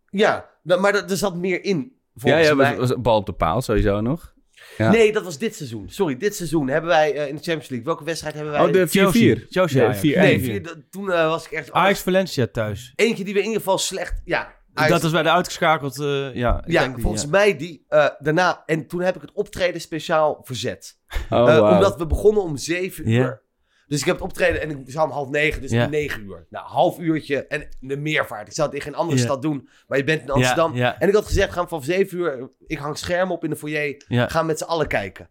Ja, nou, maar er, zat meer in, Ja, volgens ja, mij. was, bal op de paal sowieso nog. Ja. Nee, dat was dit seizoen. Sorry, dit seizoen hebben wij eh, in de Champions League. Welke wedstrijd hebben wij? Oh, de 4-4. Chelsea. Chelsea, Ja, Ajax. 4-1. Nee, 4-1. vier- dat- toen eh, was ik echt... Ajax Valencia thuis. Eentje die we in ieder geval slecht... Ja, Ajax- Dat is bij de uitgeschakeld. eh, ja, ik ja, denk die, volgens ja. mij die eh, daarna. En toen heb ik het optreden speciaal verzet. [LAUGHS] Oh, Eh. Omdat we begonnen om zeven uur. Dus ik heb het optreden en ik zou om half negen, dus om negen uur. Nou, half uurtje en de meervaart. Ik zou het in geen andere stad doen, maar je bent in Amsterdam. En ik had gezegd, gaan van zeven uur, ik hang schermen op in de foyer, gaan met z'n allen kijken.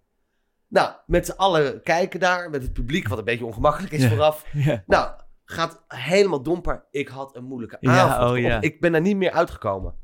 Nou, met z'n allen kijken daar, met het publiek, wat een beetje ongemakkelijk is vooraf. [LAUGHS] Nou, gaat helemaal domper. Ik had een moeilijke Ja, avond. oh ja. Ik ben daar niet meer uitgekomen.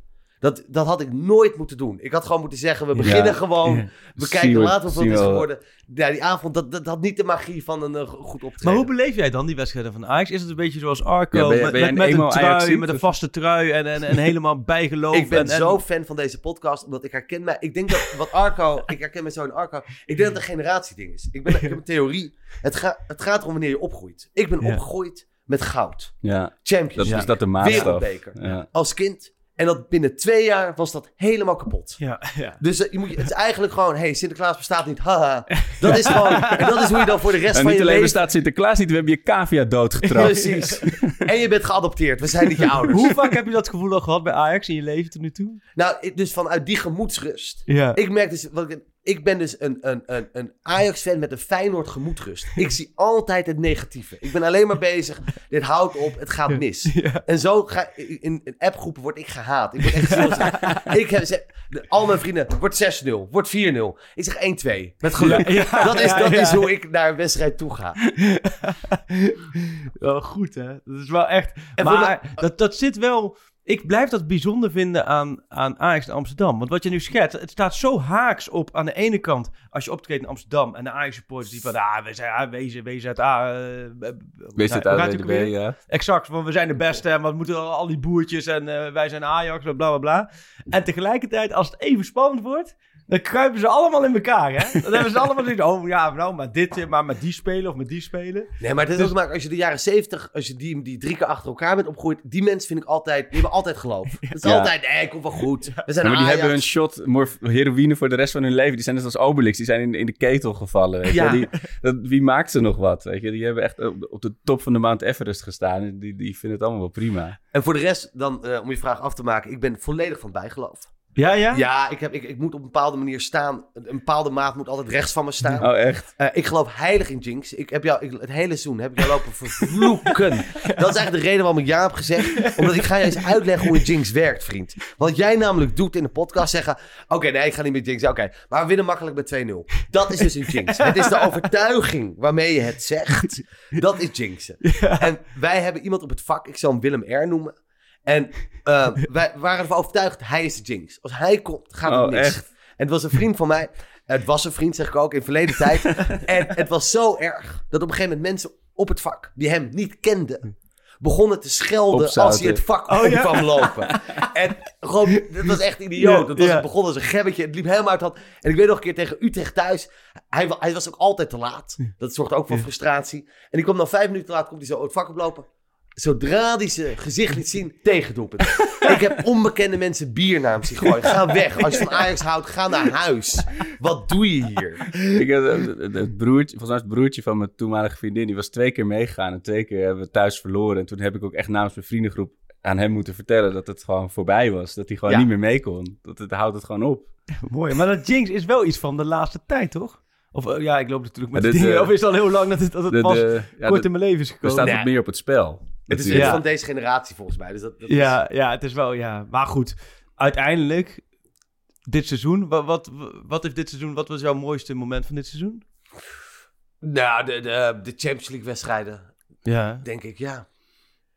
Dat, dat had ik nooit moeten doen. Ik had gewoon moeten zeggen, we beginnen Ja. gewoon. Ja. We kijken we- later of het is geworden. Ja, die avond, dat, dat had niet de magie van een eh, goed optreden. Maar hoe beleef jij dan die wedstrijden van Ajax? Is het een beetje zoals Arco? Ja, ben je- met met, een met een trui, met een vaste trui en, en, en [LAUGHS] helemaal bijgeloof. ik ben en, en- zo fan van deze podcast, omdat ik herken mij. Ik denk dat wat Arco, [LAUGHS] ik herken me zo in Arco. Ik denk dat het een generatieding is. Ik, ben, ik heb een theorie. Het, ga, het gaat erom wanneer je opgroeit. Ik ben Ja. opgegroeid met goud. Ja, Champions dat League. is dat de maatstaf. Wereldbeker. Ja. Als kind. En dat binnen twee jaar was dat helemaal kapot. Ja, ja. Dus eh, je moet, je- het is eigenlijk gewoon, hey, Sinterklaas bestaat niet, haha. [LAUGHS] Dat is gewoon, en dat is hoe je dan voor de rest En van niet je alleen leven... bestaat Sinterklaas niet, we hebben je cavia doodgetrapt. [LAUGHS] Precies. En je bent geadopteerd, we zijn niet je ouders. Hoe vaak heb je dat gevoel al gehad bij Ajax in je leven tot nu toe? Nou, dus vanuit die gemoedsrust. Ja. Ik merk dus, wat ik, ik ben dus een, een, een, een Ajax-fan met een Feyenoord gemoedsrust. Ik zie [LAUGHS] altijd het negatieve. Ik ben alleen maar bezig, dit houdt op, het gaat mis. En zo ga in, in appgroepen word ik gehaat. Ik word echt zo, [LAUGHS] ik heb, de- al mijn vrienden, wordt 6-0, wordt 4-0. Ik zeg 1-2, met geluk. Ja, dat is, dat is hoe ik naar een wedstrijd toe ga. [LAUGHS] Wel goed, hè? Dat is wel echt... En maar dat, dat zit wel... Ik blijf dat bijzonder vinden aan, aan Ajax in Amsterdam. Want wat je nu schetst, het staat zo haaks op aan de ene kant... als je optreedt in Amsterdam en de Ajax-supporters die van... Ah, we zijn ah, wezen, WZA... Uh, het uit bij de B, ja. Exact, want we zijn de beste en wat moeten al, al die boertjes en eh, wij zijn Ajax, bla bla bla. En tegelijkertijd, als het even spannend wordt, dan kruipen ze allemaal in elkaar, hè? Dan hebben ze allemaal zoiets, oh ja, nou, maar dit, eh, maar met die spelen of met die spelen. Nee, maar het is ook te maken, als je de jaren 70, als je die, die drie keer achter elkaar bent opgegroeid, die mensen vind ik altijd, die hebben altijd geloof. [LAUGHS] Het is Ja. altijd, nee, komt wel goed. We zijn Ja, maar die Ajax. hebben een shot morf- heroïne voor de rest van hun leven. Die zijn net als Obelix. Die zijn in, in de ketel gevallen. Weet je. Ja. wel. Die, dat, wie maakt ze nog wat? Weet je? Die hebben echt op de, op de top van de Mount Everest gestaan. En Die, die vinden het allemaal wel prima. En voor de rest, dan, eh, om je vraag af te maken, ik ben volledig van bijgeloof. Ja, ja? Ja, ik, heb, ik, ik moet op een bepaalde manier staan. Een bepaalde maat moet altijd rechts van me staan. Oh, echt? Eh, ik geloof heilig in Jinx. Ik heb jou, ik, het hele seizoen heb ik jou lopen vervloeken. [LAUGHS] Dat is eigenlijk de reden waarom ik ja heb gezegd. Omdat ik ga je eens uitleggen hoe een Jinx werkt, vriend. Wat jij namelijk doet in de podcast zeggen... Oké, nee, ik ga niet met Jinx. Oké, maar we winnen makkelijk met 2-0. Dat is dus een Jinx. [LAUGHS] Het is de overtuiging waarmee je het zegt. Dat is Jinxen. En wij hebben iemand op het vak, ik zal hem Willem R noemen. En eh, [LAUGHS] wij waren ervan overtuigd, hij is de Jinx. Als hij komt, gaat het Oh, mis. echt? En het was een vriend van mij. Het was een vriend, zeg ik ook, in verleden tijd. [LAUGHS] en het was zo erg dat op een gegeven moment mensen op het vak, die hem niet kenden, begonnen te schelden als hij het vak Oh, op ja? kwam lopen. en gewoon, het was echt idioot. Het, was, ja. het begon als een gebbetje, het liep helemaal uit de hand. En ik weet nog een keer tegen Utrecht thuis, hij, hij was ook altijd te laat. Dat zorgt ook voor frustratie. En die kwam dan vijf minuten te laat, komt hij zo het vak oplopen. Zodra hij zijn gezicht liet zien, tegendoelpunt. [LAUGHS] ik heb onbekende mensen bier naar hem zien gooien. Ga weg. Als je van Ajax houdt, ga naar huis. Wat doe je hier? Ik, heb, eh, het, het broertje, volgens mij het broertje van mijn toenmalige vriendin, die was twee keer meegegaan. En twee keer hebben we thuis verloren. En toen heb ik ook echt namens mijn vriendengroep aan hem moeten vertellen dat het gewoon voorbij was. Dat hij gewoon Ja. niet meer mee kon. Dat het houdt het gewoon op. Mooi, maar dat Jinx is wel iets van de laatste tijd, toch? Of eh, ja, ik loop natuurlijk met dit, dingen. eh, of is het al heel lang dat het, dat het De- pas de- ja, kort de- in mijn leven is er gekomen? staat Nee. meer op het spel. Het is iets van deze generatie volgens mij. Dus dat, dat is- Ja, ja, het is wel, ja. Maar goed, uiteindelijk, dit seizoen, wat, wat, wat heeft dit seizoen, wat was jouw mooiste moment van dit seizoen? Nou, de, de, de Champions League wedstrijden, Ja. denk ik, ja.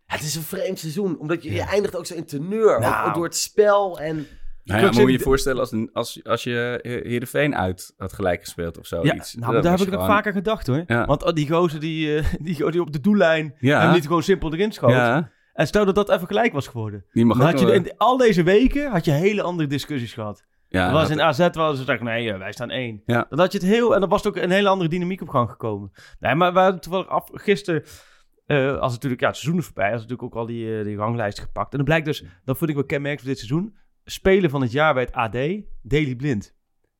Het is een vreemd seizoen, omdat je, je eindigt ook zo in teneur. Nou. Ook door het spel en... Nou ja, moet je je voorstellen als, een- als, als je Heerenveen uit had gelijk gespeeld of zo. Ja, iets. nou, maar daar heb ik nog gewoon- vaker gedacht hoor. Ja. Want oh, die gozer die, eh, [LAUGHS] die, die op de doellijn Ja. hem niet gewoon simpel erin schoot. Ja, En stel dat dat even gelijk was geworden. die mag Dan ook had je nog- in al deze weken had je hele andere discussies gehad. ja, Dat was in AZ was het nee, eh, wij staan één. Ja. Dan had je het heel, en dan was het ook een hele andere dynamiek op gang gekomen. Nee, maar we hadden toevallig af, gisteren, eh, als natuurlijk, ja, het seizoen is voorbij, als natuurlijk ook al die, eh, die ranglijst gepakt. En dan blijkt dus, dat vond ik wel kenmerkend voor dit seizoen, speler van het jaar bij het AD, Daily Blind.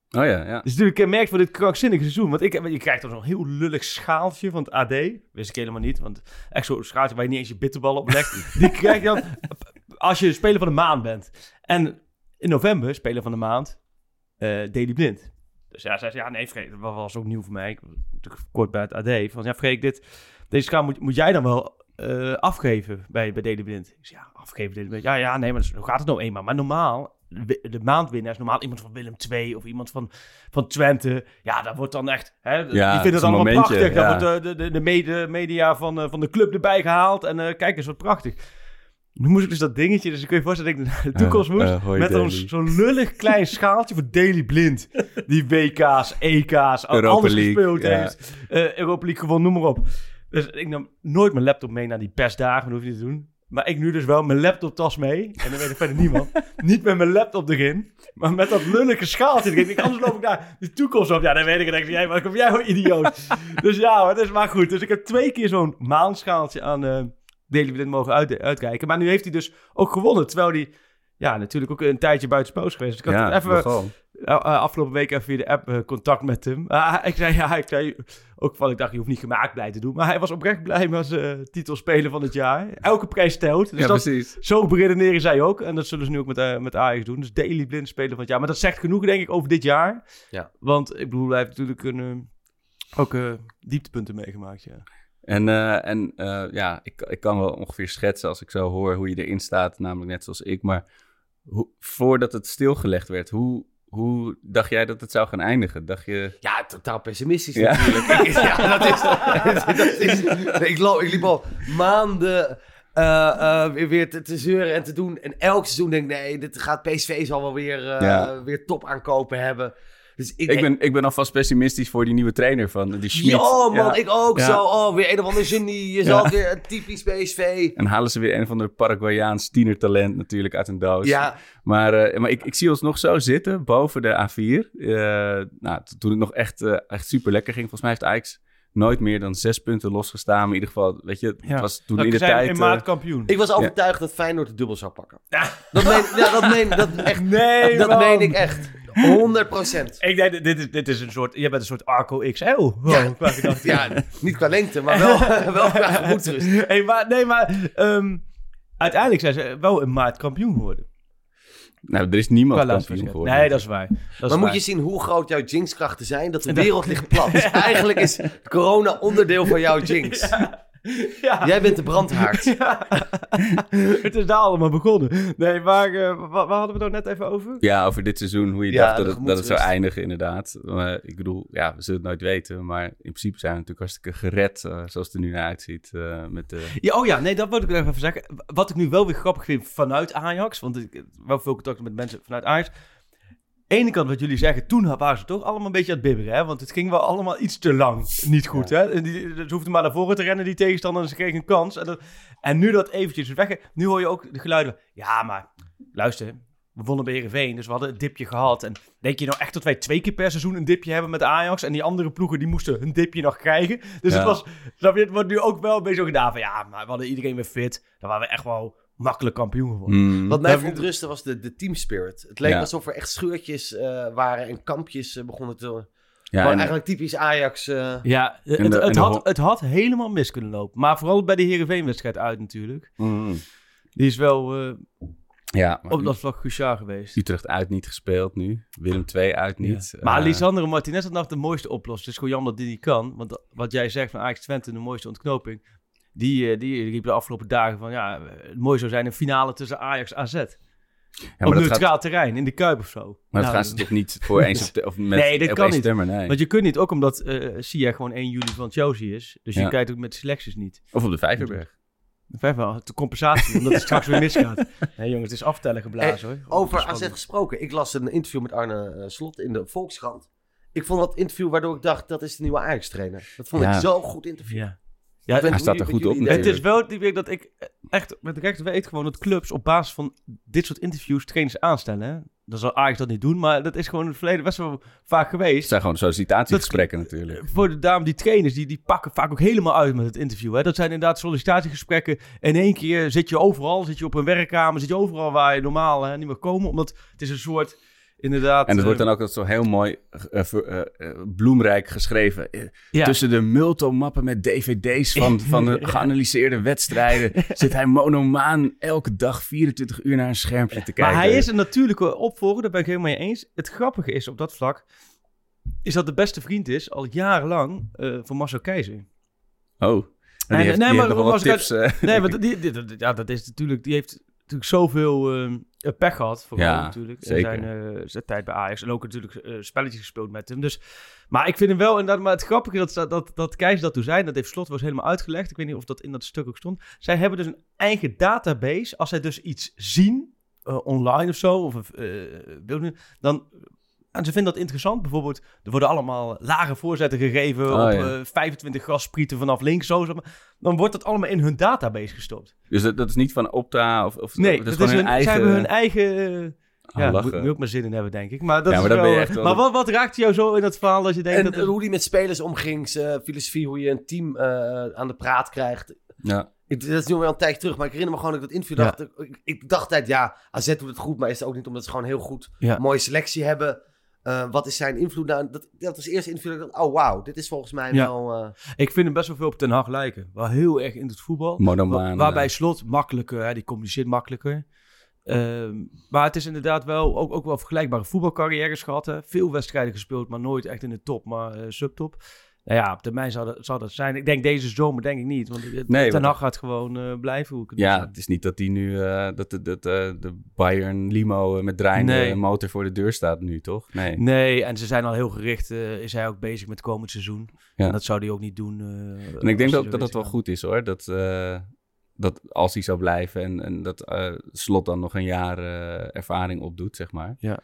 Oh ja, ja. Is natuurlijk kenmerk van dit krankzinnige seizoen. Want ik, je krijgt dan zo'n heel lullig schaaltje van het AD. Wist ik helemaal niet. Want echt zo'n schaaltje waar je niet eens je bitterbal op legt. [LAUGHS] die krijg je dan als je speler van de maand bent. En in november, speler van de maand, eh Daily Blind. Dus ja, zei ze, ja nee Freek, dat was ook nieuw voor mij. Ik was kort bij het AD. Van ja Freek, dit, deze schaal moet, moet jij dan wel eh, afgeven bij, bij Daily Blind. Ik zei, ja, afgeven Daily Blind. Ja, ja, nee, maar zo gaat het nou eenmaal. Maar normaal, de, maandwinnaar is normaal iemand van Willem II of iemand van, van Twente. Ja, dat wordt dan echt, hè, die het vinden het allemaal momentje, prachtig. Dan ja. wordt de, de, de, de mede- media van, eh, van de club erbij gehaald. En eh, kijk eens, wat prachtig. Nu moest ik dus dat dingetje, dus ik kun je voorstellen dat ik naar de toekomst Eh, moest. eh, met dan Daily. zo'n lullig klein schaaltje voor Daily Blind. Die WK's, EK's, Europa alles League, gespeeld ja. heeft. Eh, Europa League gewonnen, noem maar op. Dus ik nam nooit mijn laptop mee naar die persdagen, dat hoef je niet te doen. Maar ik nu dus wel mijn laptoptas mee. En dan weet ik verder [LAUGHS] niemand. niet met mijn laptop erin, maar met dat lullige schaaltje erin. Ik, anders loop ik daar de toekomst op. Ja, dan weet ik en denk jij, wat kom jij voor idioot. dus ja, hoor, dat is maar goed. Dus ik heb twee keer zo'n maanschaaltje aan eh Daily Blind mogen uit, uitkijken. Maar nu heeft hij dus ook gewonnen, terwijl hij... Ja, natuurlijk ook een tijdje buiten spoos geweest. Dus ik had ja, even nogal. uh, uh, afgelopen week even via de app uh, contact met hem. Uh, ik zei, ja, ik zei ook van, ik dacht, je hoeft niet gemaakt blij te doen. Maar hij was oprecht blij met zijn uh, titelspeler van het jaar. Elke prijs telt. Dus ja, dat, precies. Zo beredeneren zij ook. En dat zullen ze nu ook met, uh, met Ajax doen. Dus Daily Blind speler van het jaar. Maar dat zegt genoeg, denk ik, over dit jaar. Ja. Want, ik bedoel, hij heeft natuurlijk een, ook dieptepunten meegemaakt, ja. En, uh, en uh, ja, ik, ik kan wel ongeveer schetsen als ik zo hoor hoe je erin staat, namelijk net zoals ik. Maar hoe, voordat het stilgelegd werd, hoe, hoe dacht jij dat het zou gaan eindigen? Dacht je... Ja, totaal pessimistisch ja. natuurlijk. [LAUGHS] ja, dat is... dat is ik, loop, ik liep al maanden uh, weer, weer te, te, zeuren en te doen. En elk seizoen denk ik, nee, dit gaat PSV zal wel weer, ja. weer top aankopen hebben. Dus ik, ik, ben, ik ben alvast pessimistisch voor die nieuwe trainer van die Schmid. Ja, man, ja. ik ook ja. zo. Oh, weer een of ander genie. Je zal weer een typisch PSV. En halen ze weer een of ander Paraguayaans tienertalent natuurlijk uit een doos. Ja. Maar, uh, maar ik, ik zie ons nog zo zitten boven de A4. Uh, nou, toen het nog echt, uh, echt super lekker ging. Volgens mij heeft Ajax nooit meer dan zes punten losgestaan. Maar in ieder geval, weet je, het ja. was toen dat in de tijd... in maart kampioen. Ik was overtuigd dat Feyenoord de dubbel zou pakken. Ja. Dat meen, ja, dat meen, dat echt, [LAUGHS] nee, dat man. meen ik echt. 100 procent. Ik denk, dit is, dit is een soort, je bent een soort Arco XL. Wow, ja, ja, niet qua lengte, maar wel, [LAUGHS] wel qua gemoedsrust. Hey, maar, nee, maar um, uiteindelijk zijn ze wel een maart kampioen geworden. Nou, er is niemand kampioen geworden. Nee, dat is waar. Dat maar is moet waar. je zien hoe groot jouw jinxkrachten zijn, dat de [LAUGHS] wereld ligt plat. Dus [LAUGHS] eigenlijk is corona onderdeel van jouw jinx. Ja. [LAUGHS] Ja. Jij bent de brandhaard. [LAUGHS] Ja. [LAUGHS] het is daar allemaal begonnen. Nee, maar uh, waar, waar, hadden we het nou net even over? Ja, over dit seizoen, hoe je ja, dacht dat het, dat het zou eindigen inderdaad. Maar ik bedoel, ja, we zullen het nooit weten. Maar in principe zijn we natuurlijk hartstikke gered, uh, zoals het er nu naar uitziet. Uh, met de... ja, oh ja, nee, dat wil ik even zeggen. Wat ik nu wel weer grappig vind vanuit Ajax, want ik heb wel veel contact met mensen vanuit Ajax ene kant wat jullie zeggen, toen waren ze toch allemaal een beetje aan het bibberen. Hè? Want het ging wel allemaal iets te lang niet goed. Ja. Hè? Die, ze hoefden maar naar voren te rennen, die tegenstander, en ze kregen een kans. En, dat, en nu dat eventjes weg. Nu hoor je ook de geluiden. Ja, maar luister, we wonnen bij Heerenveen, dus we hadden een dipje gehad. En denk je nou echt dat wij twee keer per seizoen een dipje hebben met Ajax? En die andere ploegen, die moesten hun dipje nog krijgen. Dus ja. het was, snap je, het wordt nu ook wel een beetje zo gedaan van... Ja, maar we hadden iedereen weer fit. Dan waren we echt wel makkelijk kampioen geworden. Mm. Wat mij verontrustte was de, de team spirit. Het leek ja. alsof er echt scheurtjes uh, waren en kampjes uh, begonnen te... Ja, maar eigenlijk typisch Ajax. Uh... Ja, het, de, het, had, het had helemaal mis kunnen lopen. Maar vooral bij de Heerenveen-wedstrijd uit natuurlijk. Mm. Die is wel uh, ja, op dat vlak cruciaal geweest. Utrecht uit niet gespeeld nu. Willem II uit niet. Ja. Maar uh, Lisandro Martinez had nog de mooiste oplossing. Het is gewoon jammer dat die niet kan. Want wat jij zegt van Ajax Twente, de mooiste ontknoping. Die, die riep de afgelopen dagen van ja, het mooi zou zijn een finale tussen Ajax AZ. Ja, op neutraal gaat... terrein, in de Kuip of zo. Maar dat nou, gaan ze toch niet voor één september? Of [LAUGHS] met, nee, dat kan niet. Nee. Want je kunt niet, ook omdat uh, Sia gewoon 1 juli van Chelsea is. Dus ja. je kijkt ook met selecties niet. Of op de Vijverberg. De Vijverberg, de compensatie, omdat het straks weer misgaat. [LAUGHS] Nee jongens, het is aftellen geblazen hey, hoor. Over AZ gesproken. Ik las een interview met Arne uh, Slot in de Volkskrant. Ik vond dat interview waardoor ik dacht, dat is de nieuwe Ajax-trainer. Dat vond ja. ik zo'n goed interview. Ja. Ja, hij staat er goed op. Het is wel die week dat ik echt met recht weet gewoon dat clubs op basis van dit soort interviews trainers aanstellen. Hè? Dan zal Ajax dat niet doen, maar dat is gewoon in het verleden best wel vaak geweest. Het zijn gewoon sollicitatiegesprekken dat, natuurlijk. Voor de dame, die trainers, die, die pakken vaak ook helemaal uit met het interview. Hè? Dat zijn inderdaad sollicitatiegesprekken. In één keer zit je overal, zit je op een werkkamer, zit je overal waar je normaal hè, niet meer komen. Omdat het is een soort inderdaad... En het wordt eh, dan ook zo heel mooi eh, eh, bloemrijk geschreven. Ja. Tussen de multomappen met dvd's van, [LAUGHS] van de geanalyseerde wedstrijden... [LAUGHS] zit hij monomaan elke dag 24 uur naar een schermpje te kijken. Maar hij is een natuurlijke opvolger, daar ben ik helemaal mee eens. Het grappige is op dat vlak, is dat de beste vriend is al jarenlang eh, van Marcel Keizer. Oh, en die Nee, heeft, nee, die maar heeft nog wat tips. Nee, maar die, die- die- ja, dat is natuurlijk, die heeft natuurlijk zoveel ehm, pech gehad. Vooral Ja, natuurlijk. Zeker. zijn, zijn tijd bij Ajax. En ook natuurlijk eh, spelletjes gespeeld met hem. Dus, maar ik vind hem wel, inderdaad, maar het grappige dat, dat, dat Keizer dat toen zei, dat heeft Slot was helemaal uitgelegd. Ik weet niet of dat in dat stuk ook stond. Zij hebben dus een eigen database. Als zij dus iets zien, online of zo, of dan... En ze vinden dat interessant. Bijvoorbeeld, er worden allemaal lage voorzetten gegeven Oh, op ja. eh, 25 grasprieten vanaf links. Zo, zeg maar. Dan wordt dat allemaal in hun database gestopt. Dus dat, dat is niet van Opta of... of Nee, dat is dat gewoon is hun hun, eigen... zij hebben hun eigen... eh, Ah, ja, moet, moet ook maar zin in hebben, denk ik. Maar, dat Ja, is maar je wel, echt wel maar wat, wat raakte jou zo in dat verhaal als je denkt En dat... hoe hij met spelers omging, zijn filosofie, hoe je een team eh, aan de praat krijgt. Ja. Ik, dat is nu wel een tijd terug, maar ik herinner me gewoon dat ik dat interview Ja. dacht. Ik, ik dacht altijd, ja, AZ doet het goed, maar is het ook niet omdat ze gewoon heel goed Ja. een mooie selectie hebben. Eh, wat is zijn invloed? Nou, dat, dat was eerste interview dat oh wauw, dit is volgens mij Ja. wel... eh, Ik vind hem best wel veel op Ten Hag lijken. Wel heel erg in het voetbal. Wa- waarbij Slot makkelijker, hè, die communiceert makkelijker. Ehm, maar het is inderdaad wel ook, ook wel vergelijkbare voetbalcarrières gehad. Hè. Veel wedstrijden gespeeld, maar nooit echt in de top, maar eh, subtop. Nou ja, op termijn zal dat, zal dat zijn. Ik denk deze zomer denk ik niet. Want het- Nee, Ten Hag gaat gewoon eh, blijven. Hoe ik het Ja, het is niet dat die nu eh, dat, dat, dat eh, de Bayern limo met draaiende Nee. motor voor de deur staat nu, toch? Nee. Nee, en ze zijn al heel gericht. is hij ook bezig met komend seizoen. Ja. En dat zou hij ook niet doen. En ik denk hij ook dat dat wel goed is hoor. Dat, dat als hij zou blijven en, en dat Slot dan nog een jaar ervaring opdoet, zeg maar. Ja,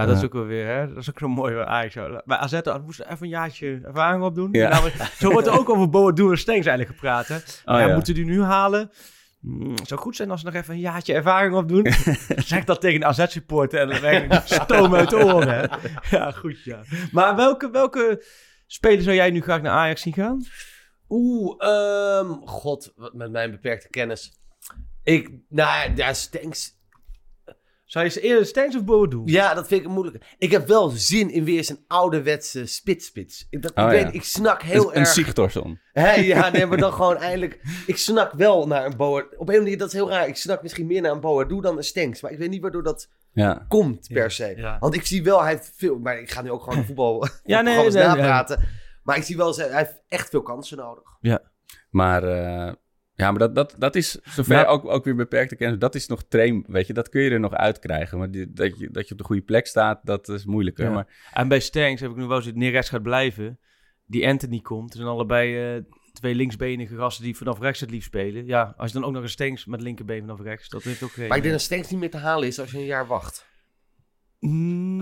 dat is Ja. ook wel weer, hè? Dat is ook zo mooi Ajax. Bij AZ had- moest er even een jaartje ervaring opdoen. Ja. Nou, zo wordt er ook over Boadu en Stengs eigenlijk gepraat, hè? Oh, ja, ja. Moeten die nu halen? Hmm, het zou goed zijn als ze nog even een jaartje ervaring opdoen. [LAUGHS] zeg dat tegen een AZ-supporter en dan ik stoom uit de oren, hè? Ja, goed, ja. Maar welke, welke speler zou jij nu graag naar Ajax zien gaan? Oeh, ehm, god, wat met mijn beperkte kennis. Ik, nou ja, Stenks. Zou je eerder Stengs of Boadu? Ja, dat vind ik moeilijk. Ik heb wel zin in weer zijn ouderwetse spits-spits. Ik, dat, ik, Oh, weet, ja. ik snak heel een een erg... Sigtorsson. Hé, [LAUGHS] ja, nee, maar dan gewoon eindelijk... Ik snak wel naar een Boa... Op een of andere manier, dat is heel raar. Ik snak misschien meer naar een Boadu dan een Stenks. Maar ik weet niet waardoor dat Ja. komt, per Ja, se. ja. Want ik zie wel, hij heeft veel... Maar ik ga nu ook gewoon voetbal [LAUGHS] Ja, nee, nee, nee. napraten. Maar ik zie wel, hij heeft echt veel kansen nodig. Maar, eh, ja, maar dat, dat, dat is zover Ja. ook, ook weer beperkte kennis. Dat is nog train, weet je. Dat kun je er nog uitkrijgen. Maar die, dat, je, dat je op de goede plek staat, dat is moeilijker. Ja. Maar En bij Stengs heb ik nu wel eens rechts gaat blijven. Die Anthony komt. Zijn allebei eh, twee linksbenige gasten die vanaf rechts het liefst spelen. Ja, als je dan ook nog een Stengs met linkerbeen vanaf rechts. Dat heeft ook geen... Maar ik denk dat Stenks niet meer te halen is als je een jaar wacht.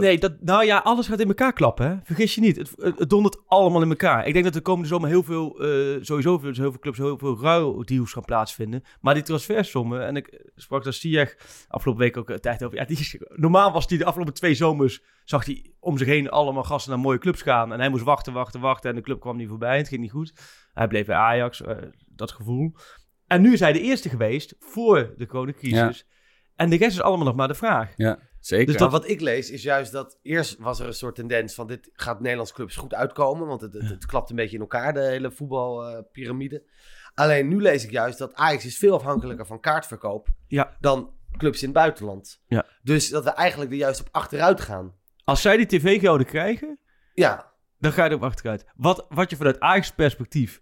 Nee, dat, nou ja, alles gaat in elkaar klappen. Hè? Vergis je niet. Het, het, het dondert allemaal in elkaar. Ik denk dat de komende zomer heel veel, eh, sowieso veel, heel veel clubs heel veel ruildeals gaan plaatsvinden. Maar die transfersommen, en ik sprak daar Ziyech afgelopen week ook een tijd over. Ja, die is, normaal was hij de afgelopen twee zomers, zag hij om zich heen allemaal gasten naar mooie clubs gaan. En hij moest wachten, wachten, wachten. En de club kwam niet voorbij. Het ging niet goed. Hij bleef bij Ajax, eh, dat gevoel. En nu is hij de eerste geweest voor de coronacrisis. En de rest is allemaal nog maar de vraag. ja, zeker. Dus wat ik lees is juist dat eerst was er een soort tendens van dit gaat Nederlandse clubs goed uitkomen. Want het, het, het klapt een beetje in elkaar, de hele voetbalpyramide. Alleen nu lees ik juist dat Ajax is veel afhankelijker van kaartverkoop Ja. dan clubs in het buitenland. Ja. Dus dat we eigenlijk er juist op achteruit gaan. Als zij die tv-gelden krijgen, Ja, dan ga je erop achteruit. Wat, wat je vanuit Ajax perspectief,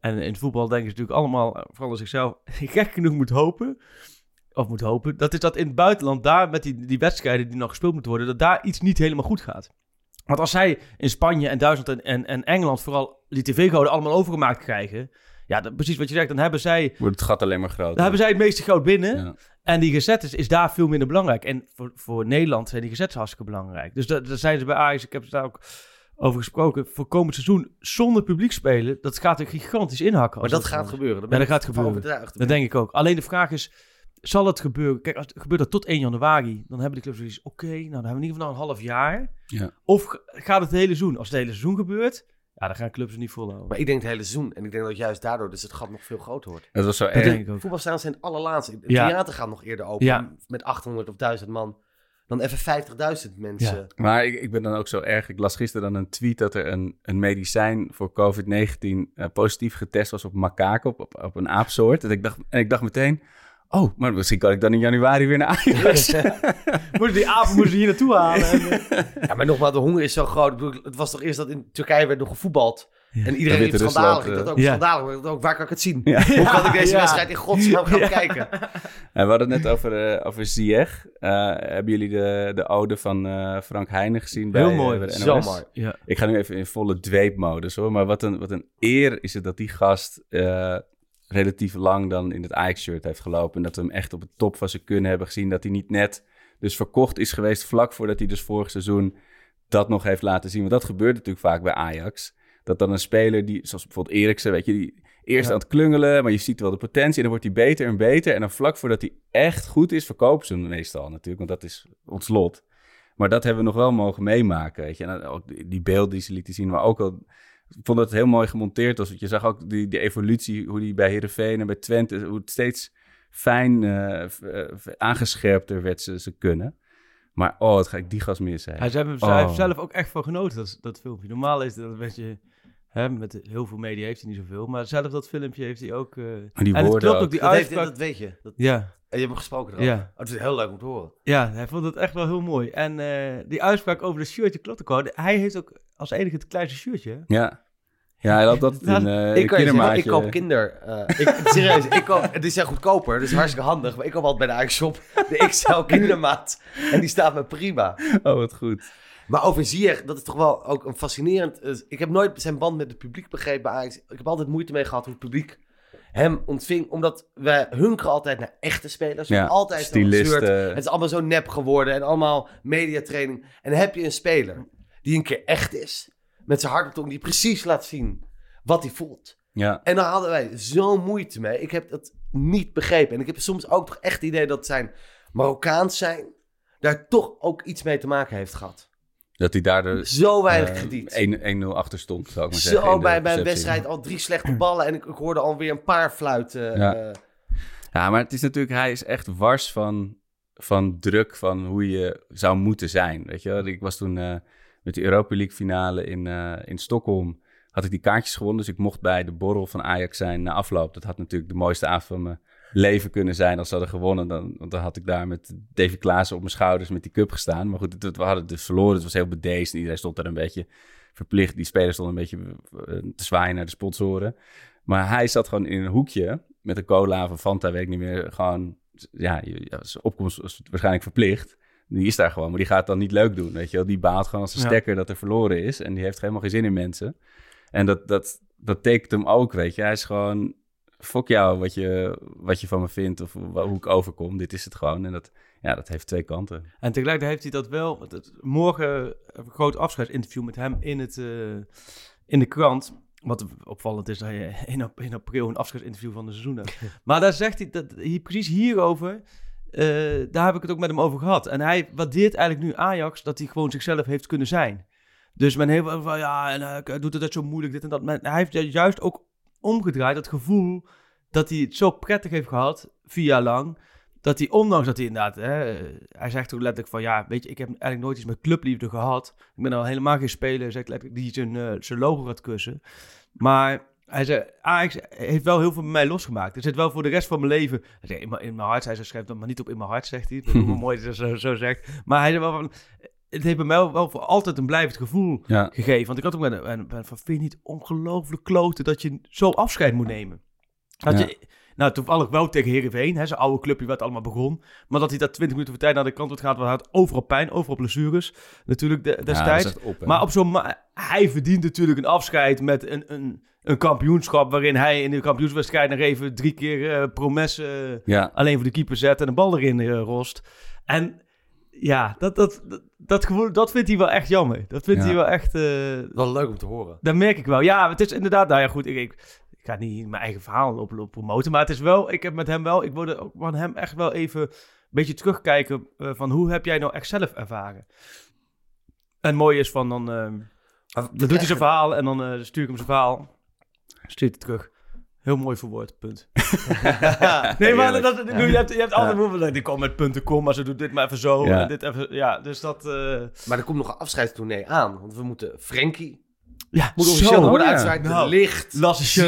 en in het voetbal denken ze natuurlijk allemaal, vooral zichzelf, [LAUGHS] gek genoeg moet hopen, of moet hopen, dat is dat in het buitenland, daar met die, die wedstrijden die nog gespeeld moeten worden, dat daar iets niet helemaal goed gaat. Want als zij in Spanje en Duitsland en, en, en Engeland vooral die tv-goden allemaal overgemaakt krijgen, ja, dat, precies wat je zegt, dan hebben zij, Wordt het gat alleen maar groter. dan hebben zij het meeste goud binnen. Ja. En die gezettes is daar veel minder belangrijk. En voor, voor Nederland zijn die gezettes hartstikke belangrijk. Dus dat, dat zijn ze bij Ajax. Ik heb het daar ook over gesproken. Voor komend seizoen zonder publiek spelen, dat gaat er gigantisch inhakken. maar als dat gaat gebeuren. Ja, dat gaat gebeuren. Dat denk ik ook. Alleen de vraag is, zal het gebeuren? Kijk, als het gebeurt dat tot 1 januari, dan hebben de clubs zoiets, oké, nou dan hebben we in ieder geval nog een half jaar. Ja. Of gaat het het hele seizoen? Als het hele seizoen gebeurt, ja, dan gaan clubs het niet volhouden. Maar ik denk het hele seizoen. En ik denk dat juist daardoor dus het gat nog veel groter wordt. Dat was zo dat erg. Voetbalstadions zijn het allerlaatste. Het Ja. theater gaat nog eerder open. Ja. Met 800 of 1000 man. dan even 50.000 mensen. Maar ik, ik ben dan ook zo erg. Ik las gisteren dan een tweet dat er een, een medicijn voor COVID-19 eh, positief getest was op makaken, op, op, op een aapsoort. En ik, dacht, en ik dacht meteen, oh, maar misschien kan ik dan in januari weer naar Ajax. [LAUGHS] Moesten die apen moesten hier naartoe halen. [LAUGHS] En, eh, Ja, maar nogmaals, de honger is zo groot. Bedoel, het was toch eerst dat in Turkije werd nog gevoetbald. En iedereen Wit-Rusland, schandalig. Ik eh, dacht ook ja. schandalig. maar ik dacht ook, waar kan ik het zien? Ja. Hoe kan ik deze Ja. wedstrijd in godsnaam gaan kijken? En we hadden het net over, uh, over Ziyech. Eh, hebben jullie de, de ode van eh, Frank Heijnen gezien? bij, Heel mooi. eh, bij de Zo mooi. ja. Ik ga nu even in volle dweepmodus hoor. Maar wat een, wat een eer is het dat die gast eh, relatief lang dan in het Ajax-shirt heeft gelopen. En dat we hem echt op het top van zijn kunnen hebben gezien. Dat hij niet net dus verkocht is geweest vlak voordat hij dus vorig seizoen dat nog heeft laten zien. Want dat gebeurt natuurlijk vaak bij Ajax. Dat dan een speler, die, zoals bijvoorbeeld Eriksen, weet je, die eerst aan het klungelen, maar je ziet wel de potentie. En dan wordt hij beter en beter. En dan vlak voordat hij echt goed is, verkopen ze hem meestal natuurlijk. Want dat is ons lot. Maar dat hebben we nog wel mogen meemaken. Weet je. En ook die, die beelden die ze lieten zien, maar ook al. Ik vond dat het heel mooi gemonteerd was. Want je zag ook die, die evolutie, hoe die bij Herenveen en bij Twente, hoe het steeds fijn eh, eh, aangescherpter werd ze, ze kunnen. Maar oh, wat ga ik die gas missen. hè. Hij, zei- hij Oh. heeft zelf ook echt van genoten, dat, dat filmpje. Normaal is dat een beetje... Hè, met heel veel media heeft hij niet zoveel. Maar zelf dat filmpje heeft hij ook... eh, Maar die en het woorden klopt ook, ook. die Dat, heeft, dat weet je. Dat, Ja, en je hebt hem gesproken erover. ja. Oh, het is heel leuk om te horen. Ja, hij vond het echt wel heel mooi. En eh, die uitspraak over de shirtje klopt ook. Hij heeft ook als enige het kleinste shirtje. Ja. Ja, hij had dat in eh ik zeggen, ik koop kinder. eh, ik, [LAUGHS] serieus, ik koop, het is ja goedkoper, dus hartstikke handig. Maar ik koop altijd bij de Ajax Shop de [LAUGHS] XL kindermaat. En die staat me prima. Oh, wat goed. Maar over Ziyech, dat is toch wel ook een fascinerend... eh, ik heb nooit zijn band met het publiek begrepen bij Ajax. Ik heb altijd moeite mee gehad hoe het publiek hem ontving. Omdat wij hunkeren altijd naar echte spelers. Ja, altijd stylisten. Het is allemaal zo nep geworden en allemaal mediatraining. En dan heb je een speler die een keer echt is. Met zijn hart op tong, die precies laat zien wat hij voelt. Ja. En daar hadden wij zo moeite mee. Ik heb dat niet begrepen. En ik heb soms ook toch echt het idee dat zijn Marokkaans zijn... daar toch ook iets mee te maken heeft gehad. Dat hij daardoor Zo weinig eh, krediet. 1-0 achter stond, zou ik maar zeggen. Zo in de bij, perceptie. wedstrijd al drie slechte ballen en ik, ik hoorde alweer een paar fluiten. Ja. eh, Ja, maar het is natuurlijk, hij is echt wars van, van druk van hoe je zou moeten zijn. Weet je wel? Ik was toen eh, met de Europa League finale in, eh, in Stockholm. Had ik die kaartjes gewonnen, dus ik mocht bij de borrel van Ajax zijn na afloop. Dat had natuurlijk de mooiste avond van mijn leven kunnen zijn als ze hadden gewonnen. Dan, want dan had ik daar met Davy Klaassen op mijn schouders met die cup gestaan. Maar goed, het, we hadden het dus verloren. Het was heel bedeesd en iedereen stond daar een beetje verplicht. Die spelers stonden een beetje eh, te zwaaien naar de sponsoren. Maar hij zat gewoon in een hoekje met een cola of een Fanta, weet ik niet meer. Gewoon, ja, zijn opkomst was waarschijnlijk verplicht. Die is daar gewoon, maar die gaat het dan niet leuk doen, weet je wel. Die baalt gewoon als een Ja. stekker dat er verloren is. En die heeft helemaal geen zin in mensen. En dat, dat, dat tekent hem ook, weet je. Hij is gewoon, fok jou wat je, wat je van me vindt of hoe ik overkom. Dit is het gewoon. En dat, ja, dat heeft twee kanten. En tegelijkertijd heeft hij dat wel. het- morgen een groot afscheidsinterview met hem in, het, eh, in de krant. Wat opvallend is dat je in, ap- in april een afscheidsinterview van de seizoen hebt. [LAUGHS] maar daar zegt hij dat hier, precies hierover. eh, daar heb ik het ook met hem over gehad. En hij waardeert eigenlijk nu Ajax dat hij gewoon zichzelf heeft kunnen zijn. Dus men heeft van ja, en hij doet het zo moeilijk, dit en dat. Maar hij heeft ju- juist ook omgedraaid het gevoel dat hij het zo prettig heeft gehad, vier jaar lang. Dat hij, ondanks dat hij inderdaad, hè, hij zegt ook letterlijk van ja, weet je, ik heb eigenlijk nooit iets met clubliefde gehad. Ik ben al helemaal geen speler, zegt letterlijk, die zijn, eh, zijn logo gaat kussen. Maar hij zei, Ajax heeft wel heel veel bij mij losgemaakt. Er zit wel voor de rest van mijn leven, hij zei, in, mijn- in mijn hart, hij schrijft dat maar niet op in mijn hart, zegt hij. Dat wel [LAUGHS] mooi dat hij dat zo, zo zegt. Maar hij zei wel van, het heeft bij mij wel, voor altijd een blijvend gevoel Ja, gegeven. Want ik had ook met en, en van, vind je niet ongelooflijk kloten dat je zo afscheid moet nemen? Dat Ja. je, nou, toevallig wel tegen Heerenveen, hè, zijn oude clubje waar het allemaal begon. Maar dat hij daar 20 minuten voor tijd naar de kant wordt gaat, hij had overal pijn, overal blessures. Natuurlijk de, dat destijds. op, maar op zo'n hij verdient natuurlijk een afscheid met een, een, een kampioenschap waarin hij in de kampioenswedstrijd nog even drie keer eh promesse ja, alleen voor de keeper zet en een bal erin eh, rost. En ja, dat, dat, dat, dat, gevoel, dat vindt hij wel echt jammer. Dat vindt Ja. hij wel echt... eh, wel leuk om te horen. dat merk ik wel. Ja, het is inderdaad... Nou ja, goed, ik, ik, ik ga niet mijn eigen verhaal op, op promoten. Maar het is wel... Ik heb met hem wel... Ik wilde ook van hem echt wel even een beetje terugkijken... eh, van hoe heb jij nou echt zelf ervaren? En mooi is van dan... eh, dan doet hij zijn verhaal en dan stuur ik hem zijn verhaal. Stuurt hij terug. Heel mooi verwoord, punt. [LAUGHS] nee, maar dat, dat- je, hebt, je hebt altijd bijvoorbeeld, die komt met punten kom, maar ze doet dit maar even zo. Ja. En dit even, ja, dus dat... eh, Maar er komt nog een afscheidstournee aan. Want we moeten Frenkie... ja, Moet Zo, officieel worden ja. uitgezwaaid. Nou, licht. Lasse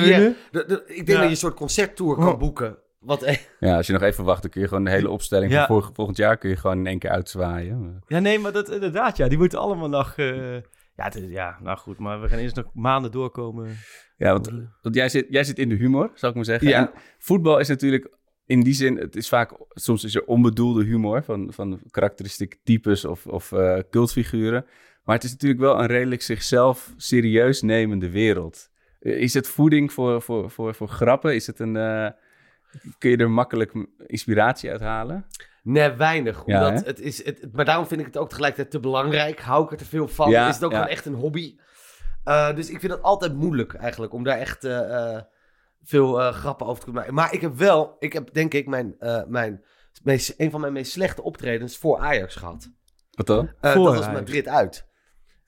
ik denk Ja. dat je een soort concerttour kan Oh. boeken. Wat, eh, [LAUGHS] Ja, als je nog even wacht, dan kun je gewoon de hele opstelling Ja. van vorig- volgend jaar kun je gewoon in één keer uitzwaaien. Ja, nee, maar dat inderdaad, ja. Die moeten allemaal nog... eh, ja, het is, ja, nou goed, maar we gaan eerst nog maanden doorkomen. Ja, want, want jij, zit, jij zit in de humor, zou ik maar zeggen. Ja. En voetbal is natuurlijk in die zin, het is vaak, soms is er onbedoelde humor van, van karakteristieke types of, of eh, cultfiguren. Maar het is natuurlijk wel een redelijk zichzelf serieus nemende wereld. Eh, Is het voeding voor, voor, voor, voor grappen? Is het een, eh, kun je er makkelijk inspiratie uit halen? Nee, weinig. Ja, Omdat het is, het, maar daarom vind ik het ook tegelijkertijd te belangrijk. Hou ik er te veel van. Ja, is het ook ja. gewoon echt een hobby. Eh, dus ik vind het altijd moeilijk eigenlijk om daar echt eh, eh, veel eh, grappen over te kunnen maken. Maar ik heb wel, ik heb denk ik mijn, eh, mijn meest, een van mijn meest slechte optredens voor Ajax gehad. Wat dan? Eh, Voor dat was Ajax. Madrid uit.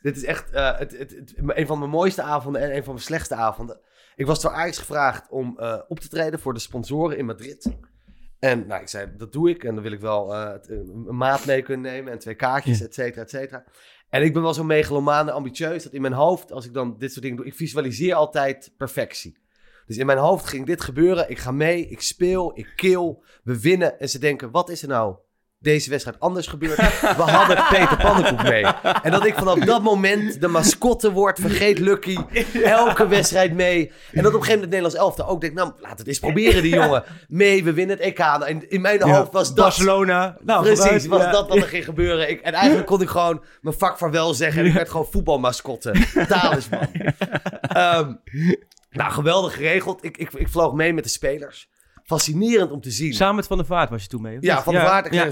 Dit is echt eh, het, het, het- een van mijn mooiste avonden en een van mijn slechtste avonden. Ik was door Ajax gevraagd om eh, op te treden voor de sponsoren in Madrid. En nou, ik zei, dat doe ik. En dan wil ik wel eh, een maat mee kunnen nemen en twee kaartjes, et cetera, et cetera. En ik ben wel zo megalomaan en ambitieus dat in mijn hoofd, als ik dan dit soort dingen doe, ik visualiseer altijd perfectie. Dus in mijn hoofd ging dit gebeuren. Ik ga mee, ik speel, ik kill, we winnen. En ze denken, wat is er nou deze wedstrijd anders gebeurd? We hadden Peter Pannenkoek mee. En dat ik vanaf dat moment de mascotte word, vergeet Lucky, elke wedstrijd mee. En dat op een gegeven moment het Nederlands elftal ook denkt, nou, laat het eens proberen die jongen. Mee, we winnen het EK. Nou, in, mijn hoofd was dat... Barcelona. Nou, Precies, was dat wat er ging gebeuren. Ik, en eigenlijk kon ik gewoon mijn vak vaarwel zeggen. En ik werd gewoon voetbalmascotte. Talisman. [LAUGHS] Ehm, nou, geweldig geregeld. Ik, ik, ik vloog mee met de spelers. Fascinerend om te zien. Samen met Van der Vaart was je toen mee? ja? Van der Vaart en ja.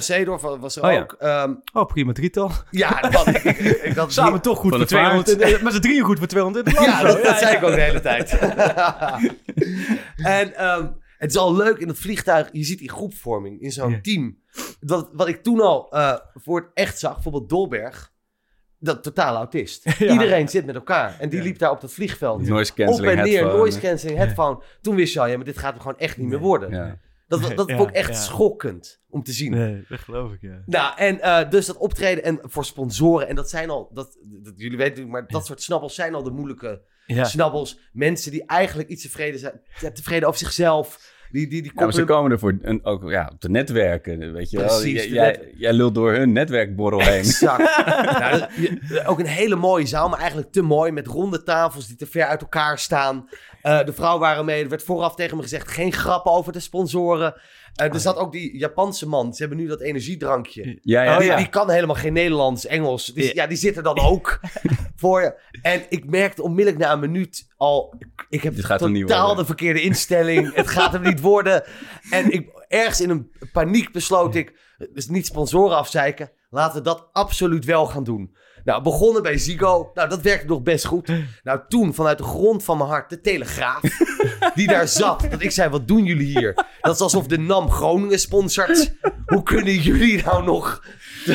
Was er Oh ja. ook. Ehm, Oh, prima drietal. ja, dat, ik, Samen toch goed Van voor der Vaart. 200. Met z'n drieën goed voor 200. Ja, dat, dat zei ik ook de hele tijd. [LAUGHS] en ehm, het is al leuk in het vliegtuig. Je ziet die groepvorming in zo'n team. Wat, wat ik toen al eh, voor het echt zag, bijvoorbeeld Dolberg. Dat totale autist. [LAUGHS] Ja. Iedereen zit met elkaar. En die Ja. liep daar op dat vliegveld. Noise Op cancelling en neer, headphone. noise cancelling, headphone. Toen wist je al, ja, maar dit gaat er gewoon echt niet meer worden. Ja. Dat, dat, dat Ja, vond ik echt ja. schokkend om te zien. Nee, dat geloof ik, ja. Nou, en eh, dus dat optreden en voor sponsoren. En dat zijn al, dat, dat, jullie weten natuurlijk, maar dat soort snabbels zijn al de moeilijke Ja. snabbels. Mensen die eigenlijk iets tevreden zijn, tevreden over zichzelf. Die, die, die Ja, maar ze komen ervoor een, ook ja, op te netwerken, weet je wel. Precies, de jij, lult door hun netwerkborrel heen. Exact. [LAUGHS] nou, dat- je- ook een hele mooie zaal, maar eigenlijk te mooi. Met ronde tafels die te ver uit elkaar staan. Eh, de vrouw waren mee. Er werd vooraf tegen me gezegd: geen grappen over de sponsoren. Eh, er zat ook die Japanse man. Ze hebben nu dat energiedrankje. Ja, ja. Oh, die, ja. die kan helemaal geen Nederlands, Engels. Dus, ja, die zit er dan ook [LAUGHS] voor je. En ik merkte onmiddellijk na een minuut al... Ik heb Dit gaat totaal de verkeerde instelling. het gaat hem niet worden. En ik, ergens in een paniek besloot ik... Dus niet sponsoren afzeiken. Laten we dat absoluut wel gaan doen. Nou, begonnen bij Zigo. Nou, dat werkte nog best goed. Nou, toen vanuit de grond van mijn hart de Telegraaf. [LAUGHS] Die daar zat. Dat ik zei, wat doen jullie hier? Dat is alsof de NAM Groningen sponsort. Hoe kunnen jullie nou nog...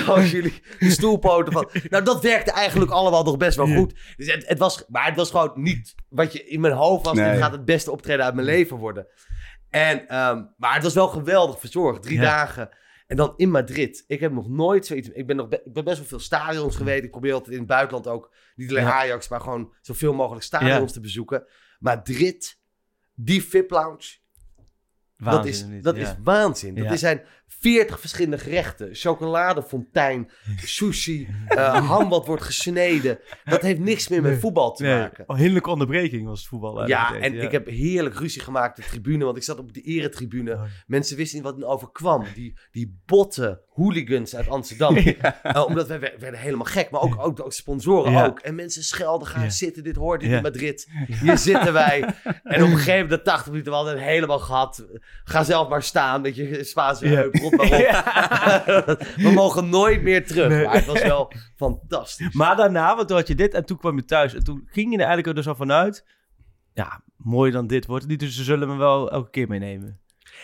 Als jullie de stoelpoten van... Nou, dat werkte eigenlijk allemaal nog best wel goed. Dus het, het was, maar het was gewoon niet wat je in mijn hoofd was. Nee. Dit gaat het beste optreden uit mijn leven worden. En, ehm, maar het was wel geweldig verzorgd. Drie Ja. dagen. En dan in Madrid. Ik heb nog nooit zoiets... Ik ben, nog be- ik ben best wel veel stadions geweest. Ik probeer altijd in het buitenland ook... Niet alleen Ja. Ajax, maar gewoon zoveel mogelijk stadions Ja. te bezoeken. Madrid, die VIP-lounge... Dat is, dat ja. is waanzin. Dat er zijn 40 verschillende gerechten. Chocoladefontein, sushi, uh, [LAUGHS] ham wat wordt gesneden. Dat heeft niks meer met voetbal te Nee, maken. oh, hinderlijke onderbreking was het voetbal. Ja, en ik heb heerlijk ruzie gemaakt op de tribune, want ik zat op de eretribune. Oh. Mensen wisten niet wat er overkwam. Die, die botte hooligans uit Amsterdam. [LAUGHS] Eh, omdat wij we- werden helemaal gek, maar ook, ook, ook sponsoren Ja. ook. En mensen schelden, gaan zitten, dit hoort in Madrid. Hier zitten wij. En op een [LAUGHS] gegeven moment, de 80 minuten, we hadden het helemaal gehad. Ga zelf maar staan, met je Spaanse heup, rot maar op. we mogen nooit meer terug. Nee. Maar het was wel fantastisch. Maar daarna, want toen had je dit en toen kwam je thuis. En toen ging je er eigenlijk dus al vanuit. Ja, mooier dan dit wordt het niet. Dus ze zullen me wel elke keer meenemen.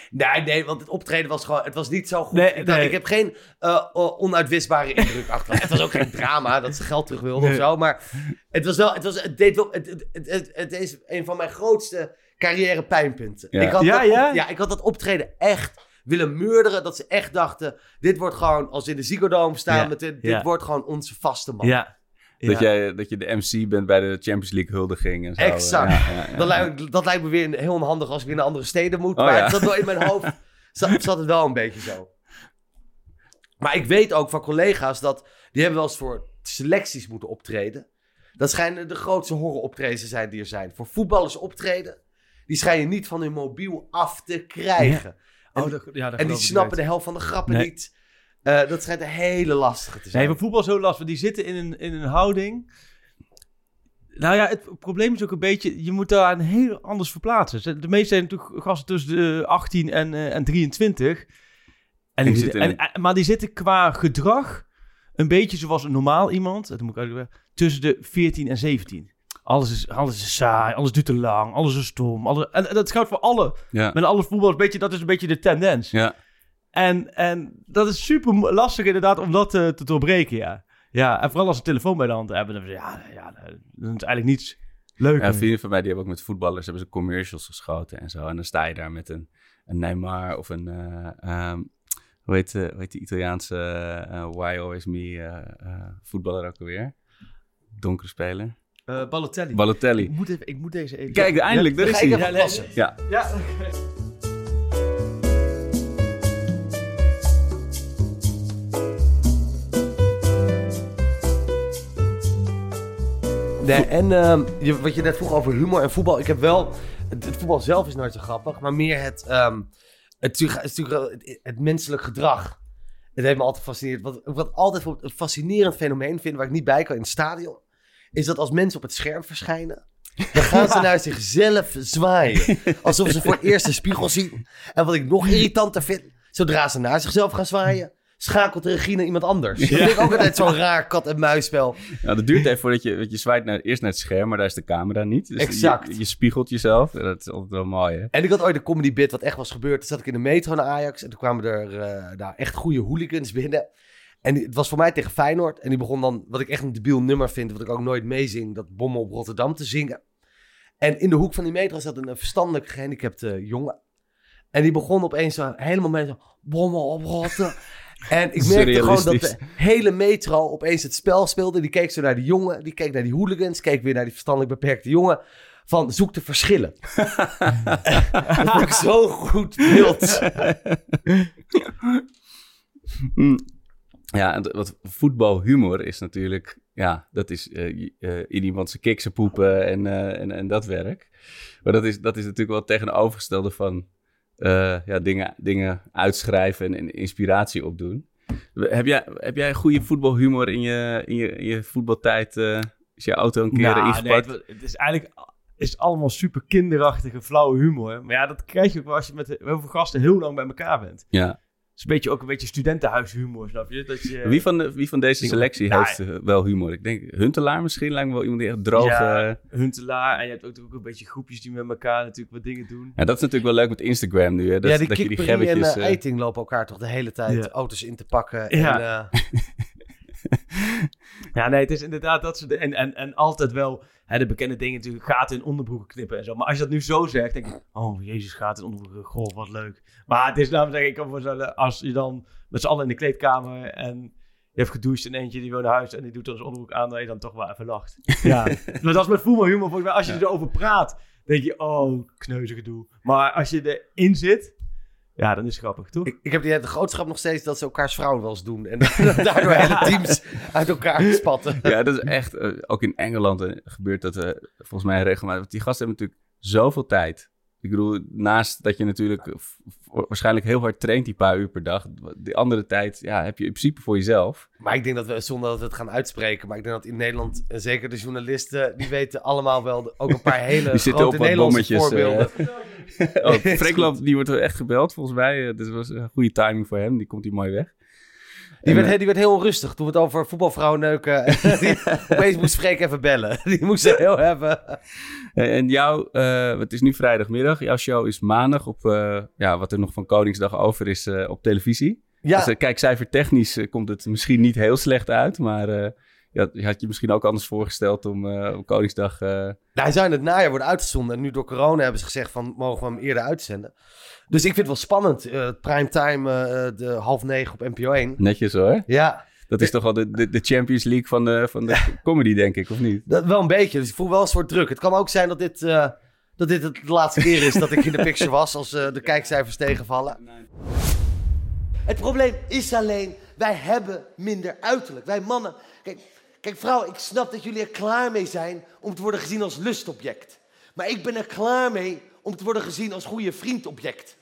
Nee, nee, want het optreden was gewoon... Het was niet zo goed. Nee, ik, dacht, nee. ik heb geen eh, onuitwisbare indruk achter. Het was ook geen drama dat ze geld terug wilden Nee. of zo. Maar het was wel... Het, was, het, deed wel het, het, het, het, het is een van mijn grootste carrière pijnpunten. Ja. Ik had Ja, dat op- ja? ja, ik had dat optreden echt willen murderen. Dat ze echt dachten, dit wordt gewoon, als we in de Ziggo Dome staan, Ja, met dit, dit ja. wordt gewoon onze vaste man. Ja. Dat, Ja. jij, dat je de MC bent bij de Champions League huldiging en zo. Exact. Ja, ja, ja. Dat, lijkt, dat lijkt me weer heel onhandig als ik weer naar andere steden moet. Oh, maar ja. het zat wel in mijn hoofd, [LAUGHS] zat, zat het wel een beetje zo. Maar ik weet ook van collega's dat, die hebben wel eens voor selecties moeten optreden. Dat schijnen de grootste horroroptredens te zijn die er zijn. Voor voetballers optreden, die schijnen niet van hun mobiel af te krijgen. En- dat, ja, dat En die snappen de helft van de grappen Nee. niet. Eh, dat schijnt een hele lastige te zijn. Nee, voor voetbal is zo lastig. Die zitten in een, in een houding. Nou ja, het probleem is ook een beetje, je moet daar een heel anders verplaatsen. De meeste zijn natuurlijk gasten tussen de 18 en, eh, en 23. En die en- maar die zitten qua gedrag een beetje zoals een normaal iemand, dat moet ik uitleggen, tussen de 14 en 17. Alles is, alles is saai, alles duurt te lang, alles is stom. Alles, en, en dat geldt voor alle, Ja. met alle voetballers, beetje, dat is een beetje de tendens. Ja. En, en dat is super lastig inderdaad om dat eh, te doorbreken, ja. Ja, en vooral als ze een telefoon bij de hand hebben, dan, ja, ja, dan is eigenlijk niets leuk. Ja, vrienden van mij die hebben ook met voetballers hebben ze commercials geschoten en zo. En dan sta je daar met een, een Neymar of een, ehm, hoe, heet, eh, hoe heet die Italiaanse eh, Why Always Me voetballer ook alweer? Donkere speler. Eh, Balotelli. ik, Balotelli. moet even, ik moet deze even... Kijk, eindelijk, daar is ik hij. Ja, Ja, Nee, en ehm, je, wat je net vroeg over humor en voetbal. Ik heb wel... Het, het voetbal zelf is nooit zo grappig. Maar meer het... ehm, het, het, is natuurlijk wel het, het menselijk gedrag. Het heeft me altijd gefascineerd. Wat, wat altijd een fascinerend fenomeen vind... waar ik niet bij kan in het stadion... is dat als mensen op het scherm verschijnen... [LAUGHS] dan gaan ze naar zichzelf zwaaien. Alsof ze voor het eerst een spiegel zien. En wat ik nog irritanter vind... zodra ze naar zichzelf gaan zwaaien... schakelt de regie naar iemand anders. Dat vind ik ook altijd zo'n raar kat-en-muisspel. nou, dat duurt even voordat je, je zwaait naar, eerst naar het scherm, maar daar is de camera niet. Dus Exact. Je, je spiegelt jezelf. Dat is altijd wel mooi, hè? En ik had ooit een comedy bit wat echt was gebeurd. Toen zat ik in de metro naar Ajax. En toen kwamen er nou, echt goede hooligans binnen. En het was voor mij tegen Feyenoord. En die begon dan, wat ik echt een debiel nummer vind. Wat ik ook nooit meezing. Dat Bommen op Rotterdam te zingen. En in de hoek van die metro zat een verstandelijk gehandicapte jongen. En die begon opeens zo, helemaal met zo... Bommen op Rotterdam. [LAUGHS] En ik merkte gewoon dat de hele metro opeens het spel speelde. Die keek zo naar die jongen. Die keek naar die hooligans. Keek weer naar die verstandelijk beperkte jongen. Van zoek de verschillen. [LAUGHS] dat vond ik zo'n goed beeld. [LAUGHS] Mm. Ja, wat voetbalhumor is natuurlijk... Ja, dat is eh, eh, in iemand zijn kiksen poepen en, eh, en, en dat werk. Maar dat is, dat is natuurlijk wel het tegenovergestelde van... ja, dingen, dingen uitschrijven en, en inspiratie opdoen. Heb jij, heb jij goede voetbalhumor in je, in je, in je voetbaltijd? is je auto een keer Nou, nee, ingepakt? het, het is eigenlijk is allemaal super kinderachtige, flauwe humor. Maar ja, dat krijg je ook wel als je met heel veel gasten heel lang bij elkaar bent. ja. Het is een beetje, ook een beetje studentenhuishumor, snap je? Dat je Wie, van de, wie van deze selectie Nou, heeft eh, wel humor? Ik denk Huntelaar misschien, lijkt me wel iemand die echt droog... Ja. Huntelaar. En je hebt ook, ook een beetje groepjes die met elkaar natuurlijk wat dingen doen. Ja, dat is natuurlijk wel leuk met Instagram nu. Hè? Dat, ja, die dat je die en eh, Eiting lopen elkaar toch de hele tijd Ja. auto's in te pakken. Ja. En, eh, [LAUGHS] [LAUGHS] Ja, nee, het is inderdaad dat soort en, en, en altijd wel hè, de bekende dingen natuurlijk, gaten in onderbroeken knippen en zo. Maar als je dat nu zo zegt, denk ik, oh jezus, gaten in onderbroeken, goh, wat leuk. Maar het is namelijk, zeg ik, kan voorstellen, als je dan met z'n allen in de kleedkamer en je hebt gedoucht en eentje die wil naar huis en die doet dan zijn onderbroek aan, dat je dan toch wel even lacht. [LAUGHS] Ja, [LAUGHS] maar dat is met voetbalhumor volgens mij. Als je erover praat, denk je, oh, kneuze gedoe. Maar als je erin zit, ja, dan is grappig, toch? ik, ik heb die de grootschap nog steeds dat ze elkaars vrouwen wel eens doen. En [LAUGHS] daardoor [LAUGHS] hele teams uit elkaar spatten. [LAUGHS] Ja, dat is echt... eh, ook in Engeland eh, gebeurt dat eh, volgens mij regelmatig. Want die gasten hebben natuurlijk zoveel tijd. Ik bedoel, naast dat je natuurlijk waarschijnlijk heel hard traint die paar uur per dag. Die andere tijd ja, heb je in principe voor jezelf. Maar ik denk dat we, zonder dat we het gaan uitspreken, maar ik denk dat in Nederland, zeker de journalisten, die weten allemaal wel de- ook een paar [LAUGHS] hele Die zitten grote op Nederlandse bommetjes, voorbeelden. [LAUGHS] Oh, Freekland, die wordt wel echt gebeld volgens mij. Dit was een goede timing voor hem. Die komt hier mooi weg. Die, werd, eh, die werd heel onrustig toen we het over voetbalvrouwen neuken. [LAUGHS] die, opeens moest Freek even bellen. [LAUGHS] Die moest ze heel hebben. En jouw, eh, het is nu vrijdagmiddag. Jouw show is maandag op, eh, ja, wat er nog van Koningsdag over is, op televisie. Ja, Dus kijk, cijfertechnisch komt het misschien niet heel slecht uit. Maar Ja, je had je misschien ook anders voorgesteld om eh, op Koningsdag... eh, Nou, hij zou in het najaar worden uitgezonden. En nu door corona hebben ze gezegd van, mogen we hem eerder uitzenden. Dus ik vind het wel spannend. Eh primetime, de half negen op NPO 1. netjes hoor. Ja, Dat is toch wel de, de, de Champions League van de, van de [LAUGHS] comedy, denk ik, of niet? dat, wel een beetje. Dus ik voel wel een soort druk. Het kan ook zijn dat dit, dat dit het de laatste keer is dat ik in de picture was. Als de kijkcijfers tegenvallen. Het probleem is alleen, wij hebben minder uiterlijk. Wij mannen. Kijk, kijk, vrouw, ik snap dat jullie er klaar mee zijn om te worden gezien als lustobject. Maar ik ben er klaar mee om te worden gezien als goede vriendobject.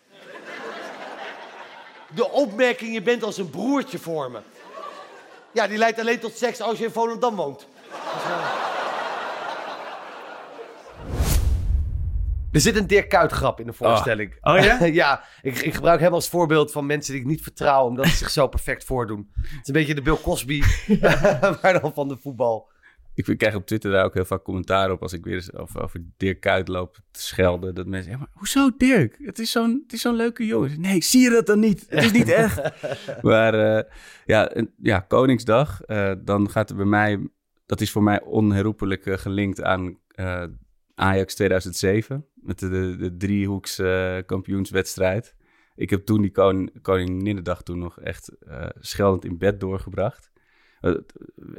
De opmerking, je bent als een broertje voor me. Ja, die leidt alleen tot seks als je in Volendam woont. Er zit een Dirk Kuyt grap in de voorstelling. Oh ja? [LAUGHS] ja, ik, ik gebruik hem als voorbeeld van mensen die ik niet vertrouw, omdat ze zich zo perfect voordoen. Het is een beetje de Bill Cosby, [LAUGHS] [LAUGHS] maar dan van de voetbal. Ik, krijg op Twitter daar ook heel vaak commentaar op als ik weer eens over, over Dirk Kuyt loop te schelden. Dat mensen zeggen, maar hoezo Dirk? Het is zo'n leuke jongen. Nee, zie je dat dan niet? Het is niet echt. maar eh, ja, ja, Koningsdag, eh, dan gaat er bij mij, dat is voor mij onherroepelijk eh, gelinkt aan Ajax 2007. Met de, de, de driehoeks eh, kampioenswedstrijd. Ik heb toen die koning, Koninginnedag toen nog echt eh, scheldend in bed doorgebracht. Eh,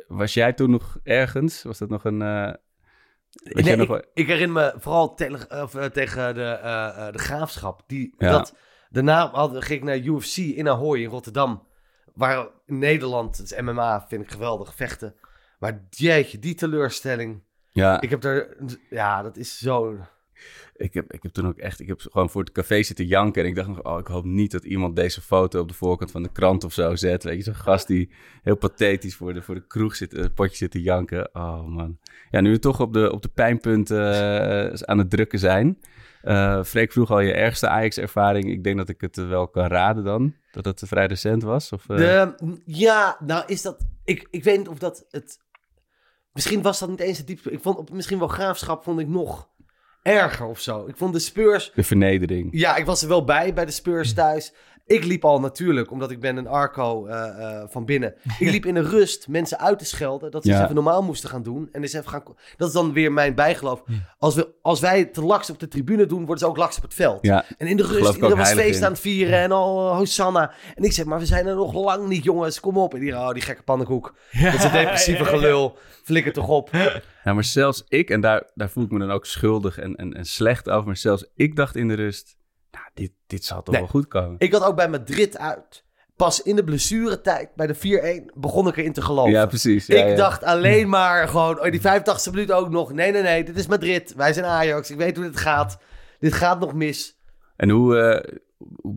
was jij toen nog ergens? Was dat nog een... Nee, nog ik, herinner me vooral tele- of, tegen de, de graafschap. Die, Ja. dat, daarna had, ging ik naar UFC in Ahoy in Rotterdam. Waar in Nederland, het is MMA, vind ik geweldig, vechten. Maar jeetje, die teleurstelling. Ja, Ik heb er, ja, dat is zo... ik heb, ik heb toen ook echt... Ik heb gewoon voor het café zitten janken. En ik dacht nog, oh, ik hoop niet dat iemand deze foto op de voorkant van de krant of zo zet. Weet je, zo'n gast die heel pathetisch voor de, voor de kroeg zit, het potje zit te janken. Oh man. Ja, nu we toch op de, op de pijnpunten eh, aan het drukken zijn. Eh Freek vroeg al je ergste Ajax-ervaring. Ik denk dat ik het eh, wel kan raden dan. Dat het vrij recent was. Of, eh, De, ja, nou is dat... Ik, ik weet niet of dat het... Misschien was dat niet eens het diepste. Ik vond op, misschien wel graafschap vond ik nog erger of zo. Ik vond de Spurs... de vernedering. Ja, ik was er wel bij, bij de Spurs thuis. Ik liep al natuurlijk, omdat ik ben een Arco eh, eh, van binnen. Ik liep in de rust mensen uit te schelden. Dat ze Ja. eens even normaal moesten gaan doen. En eens even gaan... Dat is dan weer mijn bijgeloof. Als, we, als wij te laks op de tribune doen, worden ze ook laks op het veld. Ja, En in de rust, ik iedereen was feest in. aan het vieren en al eh, Hosanna. En ik zeg, maar we zijn er nog lang niet, jongens. Kom op. En die, oh, die gekke pannenkoek. Met zijn depressieve gelul. Flikker toch op. Ja, maar zelfs ik, en daar, daar voel ik me dan ook schuldig en, en, en slecht over, maar zelfs ik dacht in de rust, nou, dit, dit zal toch Nee. wel goed komen. Ik had ook bij Madrid uit. Pas in de blessuretijd, bij de 4-1, begon ik erin te geloven. ja, precies. Ja, ik ja. dacht alleen maar gewoon, oh, die 85e minuut ook nog. Nee, nee, nee, dit is Madrid. Wij zijn Ajax. Ik weet hoe dit gaat. Dit gaat nog mis. En hoe, eh, hoe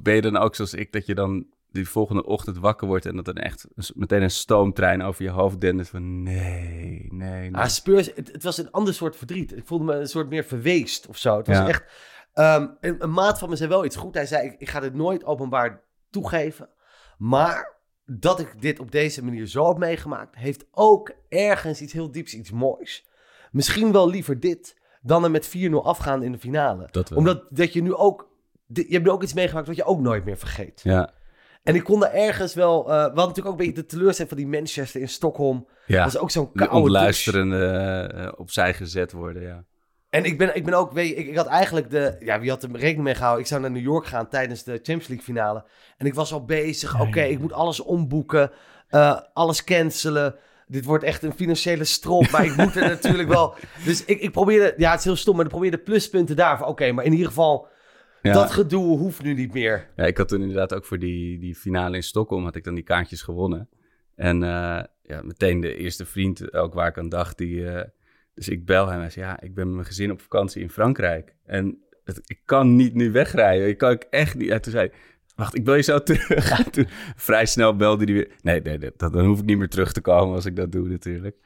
ben je dan ook zoals ik, dat je dan die volgende ochtend wakker wordt en dat dan echt meteen een stoomtrein over je hoofd dendert van nee, nee, nee. Ah, Spurs, het, het was een ander soort verdriet. Ik voelde me een soort meer verweest of zo. Het was Ja. echt... ehm, een, een maat van me zei wel iets goed. Hij zei, ik, ik ga dit nooit openbaar toegeven. Maar dat ik dit op deze manier zo heb meegemaakt... heeft ook ergens iets heel dieps, iets moois. Misschien wel liever dit dan er met 4-0 afgaan in de finale. Dat. Omdat dat je nu ook... Je hebt nu ook iets meegemaakt wat je ook nooit meer vergeet. Ja, En ik kon daar ergens wel... eh, we hadden natuurlijk ook een beetje de teleurstelling van die Manchester in Stockholm. ja. Dat is ook zo'n De koude douche. ontluisterende eh, opzij gezet worden, ja. En ik ben, ik ben ook, weet je, ik, ik had eigenlijk de, ja, wie had er rekening mee gehouden? Ik zou naar New York gaan tijdens de Champions League finale. En ik was al bezig, oké, ik moet alles omboeken, eh, alles cancelen. Dit wordt echt een financiële strop, maar ik moet er [LAUGHS] natuurlijk wel. Dus ik, ik probeerde, ja, het is heel stom, maar ik probeerde pluspunten daarvan. Oké, maar in ieder geval, ja. dat gedoe hoeft nu niet meer. Ja, ik had toen inderdaad ook voor die, die finale in Stockholm had ik dan die kaartjes gewonnen. En eh, ja, meteen de eerste vriend ook waar ik aan dacht, die, eh, dus ik bel hem en zei, ja, ik ben met mijn gezin op vakantie in Frankrijk. En het- ik kan niet nu wegrijden. Ik kan ik echt niet. En toen zei wacht, ik bel je zo [LAUGHS] terug. En toen vrij snel belde hij weer. Nee, nee, dat, dan hoef ik niet meer terug te komen als ik dat doe natuurlijk.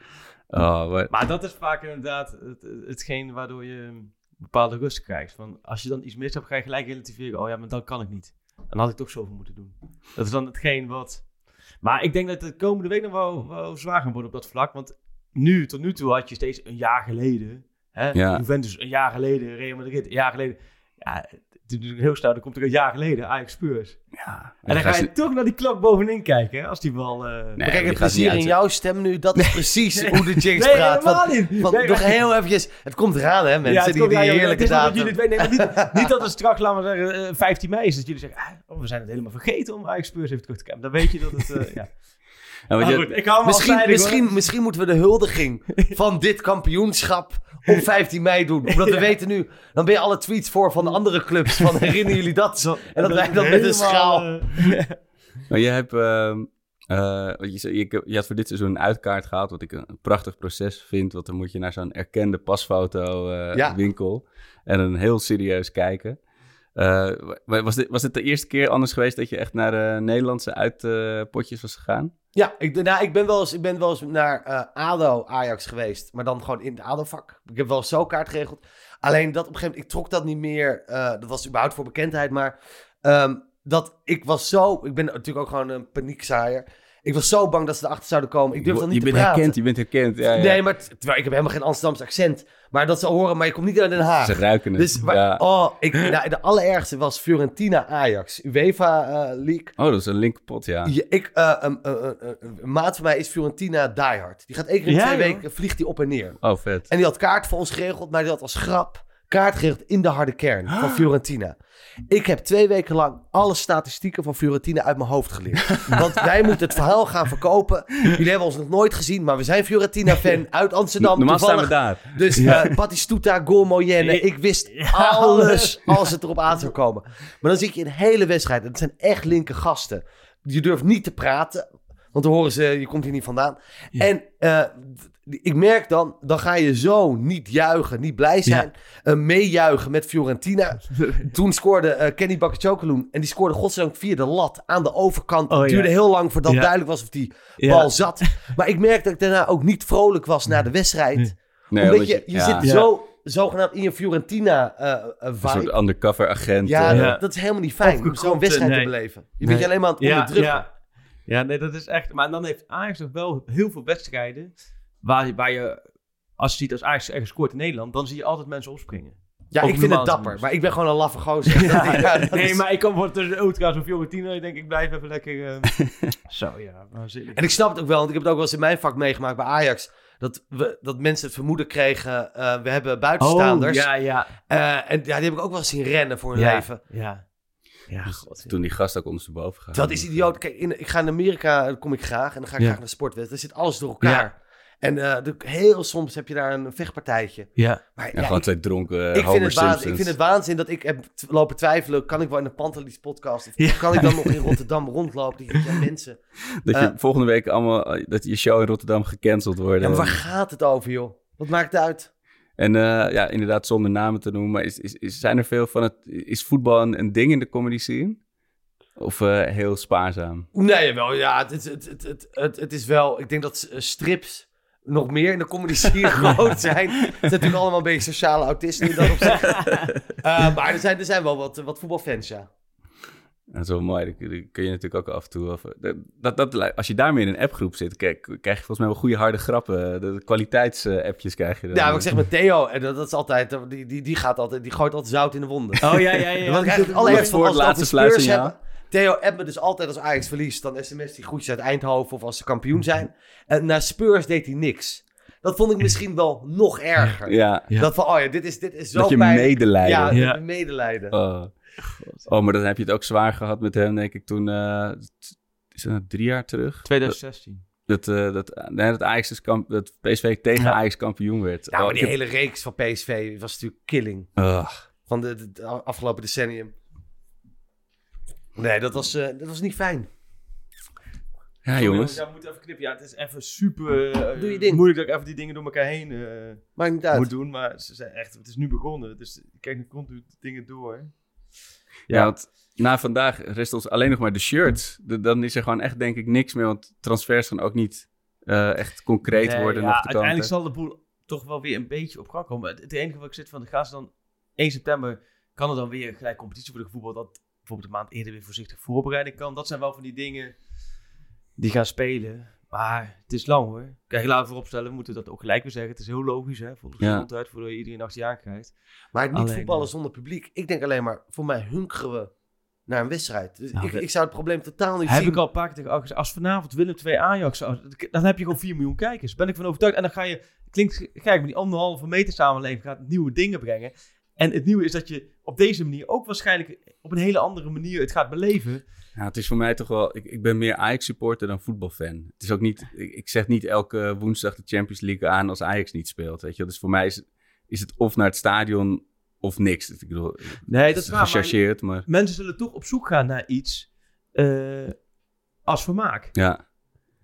Oh, maar, dat is vaak inderdaad het, hetgeen waardoor je bepaalde rust krijgt. Van als je dan iets mis hebt, ga je gelijk relativeren. Oh ja, maar dan kan ik niet. Dan had ik toch zoveel moeten doen. Dat is dan hetgeen wat... Maar ik denk dat de komende week nog wel, wel zwaar gaan worden op dat vlak. Want nu, tot nu toe had je steeds een jaar geleden... Hè, Ja. Juventus een jaar geleden, Real Madrid een jaar geleden. Ja, het is heel snel, dan komt er een jaar geleden Ajax Spurs. Ja. En dan ga je toch naar die klok bovenin kijken, hè, als die bal... eh, Nee, Maar die kijk, het gaat niet plezier in jouw stem nu, dat is precies hoe de [LAUGHS] Jinx Nee, praat. helemaal Want, niet. want Nee, nog heel eventjes, het komt eraan hè mensen, Ja, het die, komt- die ja, heerlijke datum. dat jullie het niet, [LAUGHS] niet dat het straks, laten we zeggen, eh, 15 mei is. Dat jullie zeggen, ah, oh, we zijn het helemaal vergeten om Ajax Spurs even terug te kijken. Dan weet je dat het... eh, [LAUGHS] ja. Maar je- goed, ik hou me Misschien, afzijdig, hoor. misschien, misschien moeten we de huldiging [LAUGHS] van dit kampioenschap op 15 mei doen. Omdat we [LAUGHS] weten nu, dan ben je alle tweets voor van de andere clubs. Van herinneren jullie dat? En dat wij dan met een schaal. eh, [LAUGHS] Maar je hebt, ehm, eh, wat je, je, je had voor dit seizoen een uitkaart gehaald, wat ik een, een prachtig proces vind. Want dan moet je naar zo'n erkende pasfoto eh, Ja. winkel en een heel serieus kijken. Eh, wa- was, dit, was dit de eerste keer anders geweest dat je echt naar Nederlandse uitpotjes was gegaan? Ja, ik, nou, ik, ben wel eens, ik ben wel eens naar eh, ADO Ajax geweest. Maar dan gewoon in het ADO-vak. Ik heb wel zo kaart geregeld. Alleen dat op een gegeven moment, ik trok dat niet meer. eh, dat was überhaupt voor bekendheid. Maar ehm, dat ik was zo... Ik ben natuurlijk ook gewoon een paniekzaaier. Ik was zo bang dat ze erachter zouden komen. Ik durf dan niet je te bent praten. herkend, je bent herkend. Ja, ja. Nee, maar t- terwijl ik heb helemaal geen Amsterdams accent. Maar dat ze horen, maar je komt niet uit Den Haag. Ze ruiken het. Dus, maar- ja. oh, ik, nou, de allerergste was Fiorentina Ajax. UEFA eh, League. Oh, dat is een linkerpot, ja. Ja, ik, eh, een, een, maat van mij is Fiorentina diehard. Die gaat één keer in Ja, twee weken vliegt hij op en neer. Oh, vet. En die had kaart voor ons geregeld, maar die had als grap kaart geregeld in de harde kern van Fiorentina. Ik heb twee weken lang alle statistieken van Fiorentina uit mijn hoofd geleerd. [LAUGHS] Want wij moeten het verhaal gaan verkopen. Jullie hebben ons nog nooit gezien, maar we zijn Fiorentina-fan [LAUGHS] uit Amsterdam. Normaal staan we toevallig. daar. Dus eh Batistuta, Gol Moyenne. Ik wist [LAUGHS] alles als het erop aan zou komen. Maar dan zit je een hele wedstrijd. En het zijn echt linker gasten. Je durft niet te praten. Want dan horen ze, je komt hier niet vandaan. En eh, ik merk dan, dan ga je zo niet juichen, niet blij zijn. eh, meejuichen met Fiorentina. [LAUGHS] Toen scoorde eh, Kenny Bakachokaloen. En die scoorde godzijdank via de lat aan de overkant. Oh, het duurde ja. heel lang voordat Ja. duidelijk was of die Ja. bal zat. [LAUGHS] Maar ik merk dat ik daarna ook niet vrolijk was na de wedstrijd. Nee, Omdat je, je ja, zit Ja. zo zogenaamd in je Fiorentina eh eh, een soort undercover agent. Ja, dat- Ja. dat is helemaal niet fijn om zo'n wedstrijd nee. te beleven. Je Nee. bent je alleen maar aan het ja, onderdrukken. ja. ja, nee, dat is echt... Maar dan heeft Ajax nog wel heel veel wedstrijden... waar, waar je, als je ziet als Ajax ergens scoort in Nederland... dan zie je altijd mensen opspringen. Ja, ik vind het dapper, maar ik ben gewoon een laffe gozer. [LAUGHS] Ja, nee, is- maar ik kom voor tussen Ultra's of Fiorentina. Ik denk, ik blijf even lekker... eh, [LAUGHS] Zo, ja, waanzinnig. En ik snap het ook wel, want ik heb het ook wel eens in mijn vak meegemaakt bij Ajax. Dat, we, dat mensen het vermoeden kregen, eh, we hebben buitenstaanders. Oh, ja, ja. Eh, en ja, die heb ik ook wel eens zien rennen voor hun ja, leven. Ja. Ja, Dus god. toen die gast ook ondersteboven gaat. Dat is idioot. Kijk, in, ik ga in Amerika, kom ik graag. En dan ga ik Ja. graag naar sportwedstrijden. Daar zit alles door elkaar. En eh, de- heel soms heb je daar een vechtpartijtje. Ja. Maar En ja, gewoon ik, twee dronken uh, ik, vind het waanzin, ik vind het waanzin dat ik heb lopen twijfelen. Kan ik wel in een Pantelis podcast? Of Ja. kan ik dan nog in Rotterdam rondlopen? Die ja, mensen. [LAUGHS] Dat je eh, volgende week allemaal... Dat je show in Rotterdam gecanceld wordt. Ja, maar waar gaat het over, joh? Wat maakt het uit? En eh, ja, inderdaad, zonder namen te noemen. Maar is, is, is- zijn er veel van het... Is voetbal een, een ding in de comedy scene? Of eh, heel spaarzaam? Nee, wel, ja, het, is- het, het, het, het, het is wel... Ik denk dat eh, strips nog meer in de comedy scene [LAUGHS] groot zijn. Het zijn natuurlijk allemaal een beetje sociale autisten in dat [LAUGHS] opzicht. Eh, maar er zijn, er zijn wel wat, wat voetbalfans, ja. Dat is wel mooi. Dat kun je natuurlijk ook af en toe... Dat, dat, als je daarmee in een appgroep zit, kijk, krijg je volgens mij wel goede harde grappen. De kwaliteitsappjes krijg je dan. Ja, wat ik zeg met Theo, en dat, dat is altijd... Die, die, die, gaat altijd, die gooit altijd zout in de wonden. Oh, ja, ja, ja. Wat ik eigenlijk voor het laatste hebben... Theo appt me dus altijd als Ajax verliest. Dan sms die groetjes uit Eindhoven of als ze kampioen zijn. En naar Spurs deed hij niks. Dat vond ik misschien wel nog erger. Ja, Ja. Dat van, oh ja, dit is, dit is zo dat je pijnlijk. medelijden... Ja, Ja. medelijden. Oh. oh, maar dan heb je het ook zwaar gehad met hem, denk ik, toen... eh, is dat nou drie jaar terug? 2016. Dat, eh, dat, nee, dat, Ajax kamp, dat PSV tegen Ja. Ajax kampioen werd. Ja, Oh, maar die heb- hele reeks van PSV was natuurlijk killing. Ugh. Van de, de- de afgelopen decennium. Nee, dat was, eh, dat was niet fijn. ja, jongens. Ja, we moeten even knippen. Ja, het is even super eh, Doe je ding. moeilijk dat ik even die dingen door elkaar heen eh, Maakt niet uit. moet doen. Maar ze zijn echt, het is nu begonnen. Dus ik kijk nu continu de dingen door. Ja, want na vandaag rest ons alleen nog maar de shirts. De- dan is er gewoon echt, denk ik, niks meer. Want transfers gaan ook niet eh, echt concreet Nee, worden. ja, nog uiteindelijk kanten. zal de boel toch wel weer een beetje op gang komen. Het, het enige wat ik zit van, de gaan ze dan 1 september, kan er dan weer gelijk competitie worden gevoetbald, dat bijvoorbeeld een maand eerder weer voorzichtig voorbereiding kan. Dat zijn wel van die dingen die gaan spelen. Maar het is lang hoor. Kijk, laten we vooropstellen, we moeten dat ook gelijk weer zeggen. Het is heel logisch hè, voor de Ja. gezondheid, voordat je iedereen achter je aan krijgt. Maar niet Alleen, voetballen eh, zonder publiek. Ik denk alleen maar, voor mij hunkeren we naar een wedstrijd. Dus Nou, ik, ik zou het probleem totaal niet Heb zien. ik al een paar keer tegen. Als vanavond Willem 2 Ajax, dan heb je gewoon 4 miljoen kijkers. Ben ik van overtuigd. En dan ga je, klinkt gek, maar die anderhalve meter samenleving gaat nieuwe dingen brengen. En het nieuwe is dat je op deze manier ook waarschijnlijk op een hele andere manier het gaat beleven. Ja, het is voor mij toch wel... Ik, ik ben meer Ajax-supporter dan voetbalfan. Het is ook niet... Ik, ik zeg niet elke woensdag de Champions League aan als Ajax niet speelt, weet je. Dus voor mij is, is het of naar het stadion of niks. Ik bedoel, Nee, dat is gechargeerd, maar... Mensen zullen toch op zoek gaan naar iets eh, als vermaak. Ja,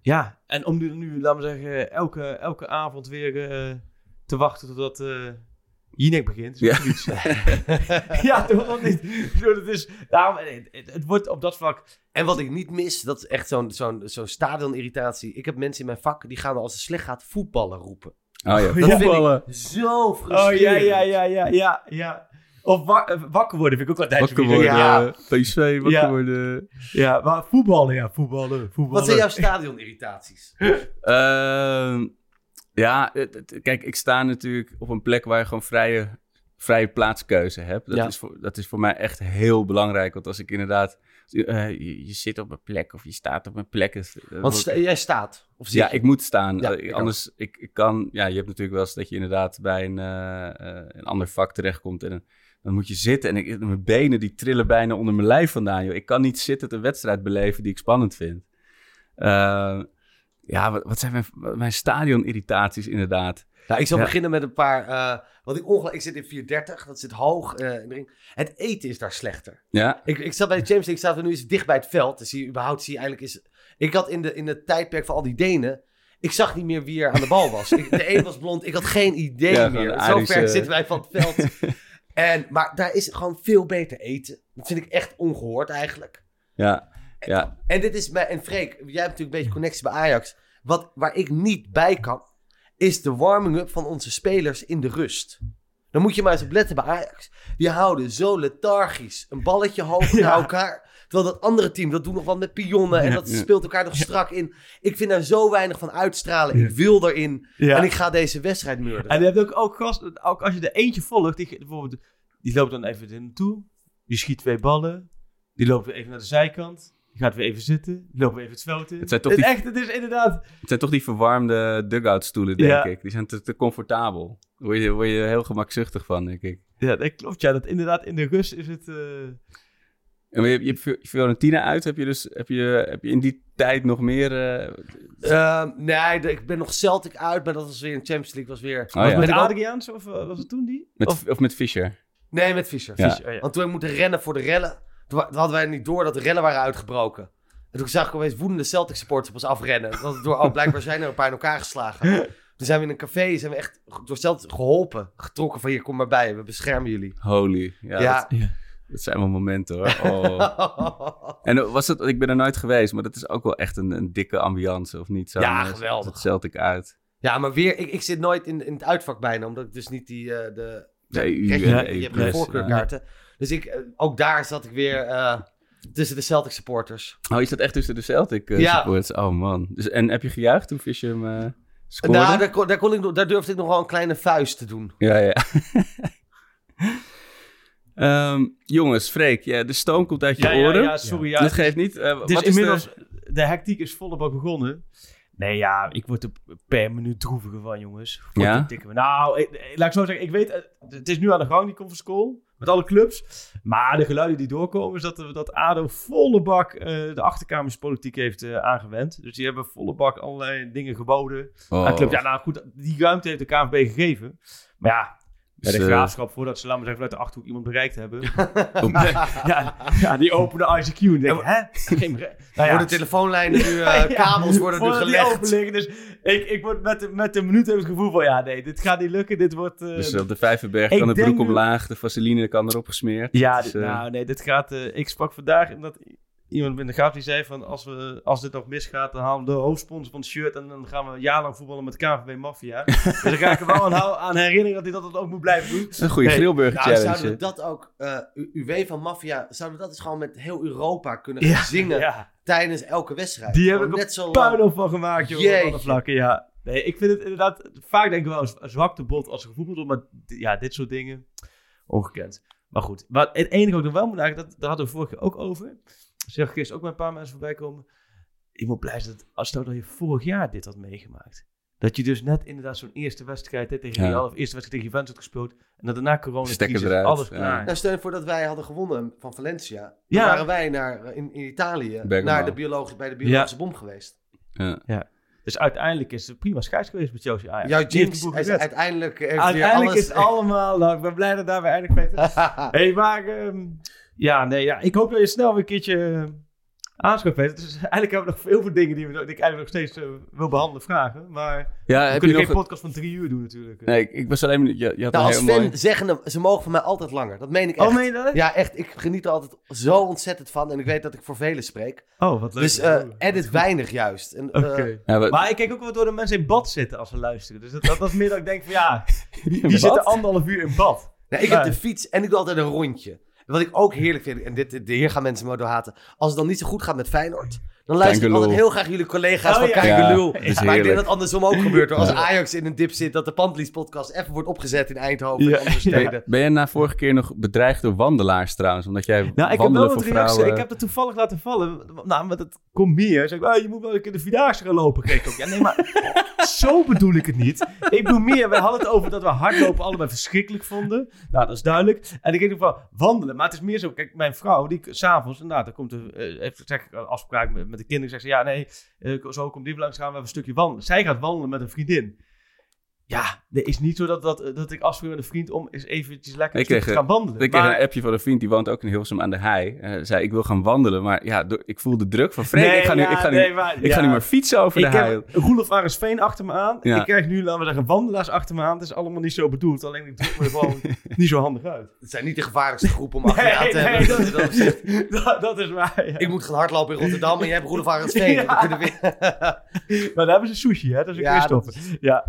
Ja, en om nu, nu laten we zeggen, elke, elke avond weer eh, te wachten totdat eh Jinek begint. Ja. Zoiets. [LAUGHS] ja, toch wel niet. Het, is, daarom, het, wordt op dat vlak... En wat ik niet mis, dat is echt zo'n zo'n zo'n stadionirritatie. Ik heb mensen in mijn vak, die gaan als het slecht gaat voetballen roepen. oh ja. Dat vind Voetballen. ik zo Oh frustrerend. ja, ja, ja, ja, ja, ja. Of wa- eh, wakker worden vind ik ook altijd Wakker worden, Ja. PSV, wakker Ja. worden. Ja, maar voetballen, ja, voetballen, voetballen. Wat zijn jouw stadionirritaties? Ehm, ja, het- het- kijk, ik sta natuurlijk op een plek waar je gewoon vrije, vrije plaatskeuze hebt. Dat, Ja. is voor, dat is voor mij echt heel belangrijk. Want als ik inderdaad... eh, je, je zit op een plek of je staat op een plek. Want sta- jij staat. Of ja, je? ik moet staan. Ja, Eh, ik anders, ik, ik kan... Ja, je hebt natuurlijk wel eens dat je inderdaad bij een, eh, een ander vak terechtkomt. En dan, dan moet je zitten. En ik, mijn benen die trillen bijna onder mijn lijf vandaan. Joh. Ik kan niet zitten een wedstrijd beleven die ik spannend vind. Ja, wat, wat zijn mijn, mijn stadion-irritaties inderdaad? Nou, ik zal Ja. beginnen met een paar. wat ik ongelooflijk. Ik zit in 430, dat zit hoog eh, in de ring. Het eten is daar slechter. Ja, Ik, ik zat bij de Champions League, zaten we nu eens dicht bij het veld. Dus je überhaupt, zie je eigenlijk is. Ik had in, de, in het tijdperk van al die Denen. Ik zag niet meer wie er aan de bal was. Ik, de een was blond, ik had geen idee Ja, meer. Zo ver zitten wij van het veld. [LAUGHS] en, maar daar is gewoon veel beter eten. Dat vind ik echt ongehoord eigenlijk. ja, ja. En dit is mij, en Freek, jij hebt natuurlijk een beetje connectie bij Ajax. Wat, waar ik niet bij kan, is de warming-up van onze spelers in de rust. Dan moet je maar eens op letten bij Ajax. Die houden zo lethargisch een balletje hoog [LAUGHS] naar elkaar. Terwijl dat andere team, dat doet nog wat met pionnen. En dat speelt elkaar nog strak in. Ik vind daar zo weinig van uitstralen. Ik wil erin. Ja. En ik ga deze wedstrijd murderen. En je hebt ook, ook, gast, ook als je er eentje volgt, die, bijvoorbeeld, die loopt dan even naartoe, die schiet twee ballen, die loopt even naar de zijkant, gaat weer even zitten, loopt weer even het veld in. Het zijn toch Het die- echt, het is inderdaad... Het zijn toch die verwarmde dugout stoelen, denk Ja. ik. Die zijn te, te comfortabel. Daar word je, word je heel gemakzuchtig van, denk ik. Ja, dat klopt. Ja, dat inderdaad in de rust is het... eh, En je, hebt- je hebt Fi- Fiorentina uit. Heb je, dus, heb, je, heb je in die tijd nog meer... eh, Ehm, nee, ik ben nog Celtic uit. Maar dat was weer in Champions League. Was weer... Oh, ja. Met ik Adriaans, of eh, was het toen die? met, Of, of, met Fischer? Nee, met Fischer. Ja. Fischer, Want toen we moeten rennen voor de rellen, toen hadden wij niet door dat de rellen waren uitgebroken. En toen zag ik opeens woedende Celtic supporters op ons afrennen. Dat door, oh, blijkbaar zijn er een paar in elkaar geslagen. [LAUGHS] Toen zijn we in een café, zijn we echt door Celtic geholpen. Getrokken van hier, kom maar bij, we beschermen jullie. Holy. Ja, Ja. Dat, dat zijn wel momenten, hoor. [LAUGHS] Oh. En was het, ik ben er nooit geweest, maar dat is ook wel echt een, een dikke ambiance, of niet? Zo, Ja, eh, geweldig. Het Celtic uit. ja, maar weer, ik, ik zit nooit in, in het uitvak bijna, omdat ik dus niet die, eh, de... Je, E je hebt geen voorkeurkaarten. Dus ik, eh, ook daar zat ik weer eh, tussen de Celtic supporters. Oh, je zat echt tussen de Celtic eh, Ja. supporters? Oh man. Dus, en heb je gejuicht toen Fischer hem eh, scoorde? Nou, daar, kon, daar, kon ik, daar durfde ik nog wel een kleine vuist te doen. Ja, ja. [LAUGHS] Ehm, jongens, Freek, ja, de stoom komt uit je Ja, ja, oren. ja, sorry, ja. Dat geeft niet. Eh, het is wat inmiddels... de- De... hectiek is bak begonnen. Nee, ja, ik word er per minuut droeviger van, jongens. Ja? Verdikke me. Nou, ik, laat ik zo zeggen, ik weet, het is nu aan de gang, die conference call, met alle clubs. Maar de geluiden die doorkomen, is dat, dat ADO volle bak eh, de achterkamerspolitiek heeft eh, aangewend. Dus die hebben volle bak allerlei dingen geboden Oh, aan clubs. Ja, nou goed, die ruimte heeft de KNVB gegeven. Maar ja, bij Dus, de eh, graafschap, voordat ze, laten we zeggen, vanuit de Achterhoek iemand bereikt hebben. ja, [LAUGHS] ja, die openen ICQ en denken, hè? Geen. [LAUGHS] Nou ja, Voor de telefoonlijnen nu, [LAUGHS] eh, ja, kabels worden nu gelegd. liggen. Dus ik, ik word met de, met de minuut heb ik het gevoel van, ja, nee, dit gaat niet lukken. Dit wordt... eh, Dus op de Vijverberg kan de broek omlaag, de vaseline kan erop gesmeerd. Ja, eh, nou nee, dit gaat... ik sprak vandaag en dat iemand in de gaaf die zei van... Als, we, als dit nog misgaat, dan halen we de hoofdsponsor van het shirt... en dan gaan we een jaar lang voetballen met KVB Mafia. [LAUGHS] dus dan ga ik er wel aan, hou- aan herinneren dat hij dat ook moet blijven doen. een goede Nee, grillburger Nou, challenge. zouden we dat ook, eh UW van Mafia, zouden we dat eens gewoon met heel Europa kunnen Ja, zingen Ja, tijdens elke wedstrijd? die heb Gewoon ik net net zo puinhoop van gemaakt, joh. Op vlakken, ja. Nee, ik vind het inderdaad... Vaak denk ik wel een zwakte bot als er gevoetbald wordt, maar ja, dit soort dingen... Ongekend. Maar goed, wat, het enige wat ik nog wel moet eigenlijk, dat, daar hadden we vorige keer ook over. Zeg ik gisteren ook met een paar mensen voorbij komen. Ik moet blij zijn dat, als stel dat je vorig jaar dit had meegemaakt. Dat je dus net inderdaad zo'n eerste wedstrijd hè, tegen Ja. Real, of eerste wedstrijd tegen Juventus had gespeeld. En dat daarna corona eruit, alles ja. klaar. Nou, stel je voor dat wij hadden gewonnen van Valencia. Dan Ja. waren wij naar, eh, in, in Italië Bergamo. naar de biologische, bij de biologische bom geweest. Ja. Dus uiteindelijk is het prima scheids geweest met Chelsea Ajax. Jouw jinx is uiteindelijk... Uiteindelijk alles- is het allemaal... Nou, ik ben blij dat daar weer eindigt, Peter. [LAUGHS] hey, maar... ehm, ja, nee, ja, ik hoop dat je snel weer een keertje uh, aanschuift, Peter. Dus eigenlijk hebben we nog veel veel dingen die, we, die ik eigenlijk nog steeds eh, wil behandelen, vragen. Maar Ja, we heb je kunnen nog... geen podcast van drie uur doen natuurlijk. Nee, ik, ik was alleen... Je, je had Nou, als fan mooi... zeggen ze mogen van mij altijd langer. Dat meen ik echt. Oh, meen je dat? Ja, echt. Ik geniet er altijd zo ontzettend van. En ik weet dat ik voor velen spreek. Oh, wat leuk. Dus eh, edit weinig juist. En, eh. Ja, Maar ik kijk ook wel door de mensen in bad zitten als ze luisteren. Dus dat, dat, is meer dat ik denk van ja, [LAUGHS] die, zitten anderhalf uur in bad. nou, ik heb Nee. de fiets en ik doe altijd een rondje. Wat ik ook heerlijk vind, en dit, de hier gaan mensen me door haten. Als het dan niet zo goed gaat met Feyenoord, dan luister ik altijd heel graag jullie collega's Oh, van ja. Maar ik denk dat het andersom ook gebeurt. Hoor. Als Ja. Ajax in een dip zit, dat de Pantlies podcast even wordt opgezet in Eindhoven Ja. en andere steden. Ben jij na vorige keer nog bedreigd door wandelaars trouwens? Omdat jij Nou, ik heb wel wat reacties. Ik heb dat toevallig laten vallen. Nou, maar dat komt meer. Zeg ik, ah, je moet wel een keer de Vierdaagse gaan lopen. Kreeg ik ook. Ja, nee, maar [LAUGHS] zo bedoel ik het niet. Ik bedoel meer, we hadden het over dat we hardlopen allebei verschrikkelijk vonden. Nou, dat is duidelijk. En ik denk van wandelen. Maar het is meer zo, kijk, mijn vrouw, die s'avonds, nou, dan komt er, eh, heeft zeg ik een afspraak met, de kinderen. Zegt ze, ja, nee, eh, zo komt die langs, gaan we een stukje wandelen. Zij gaat wandelen met een vriendin. Ja, het is niet zo dat, dat, dat ik afspreek met een vriend om eens eventjes lekker een Ik kreeg, stukje te gaan wandelen. Ik kreeg Maar- een appje van een vriend, die woont ook in Hilversum aan de hei. Hij zei, ik wil gaan wandelen, maar ja, ik voel de druk van Freek. Nee, ik ga nu, ja, ik ga nu, nee, maar- ik ga nu maar fietsen over Ik de hei. heb Roelof Arendsveen achter me aan. Ja. Ik krijg nu, laten we zeggen, wandelaars achter me aan. Het is allemaal niet zo bedoeld. Alleen ik druk me er gewoon [LAUGHS] niet zo handig uit. Het zijn niet de gevaarlijkste groep om achter je aan te hebben. dat, Dat- dat is- [LAUGHS] dat, dat is waar. Ja. Ik moet gaan hardlopen in Rotterdam en jij hebt Roelof Arendsveen. [LAUGHS] Ja. We kunnen weer... Maar daar hebben ze sushi, hè? Dat is ook Ja, dat. Ja,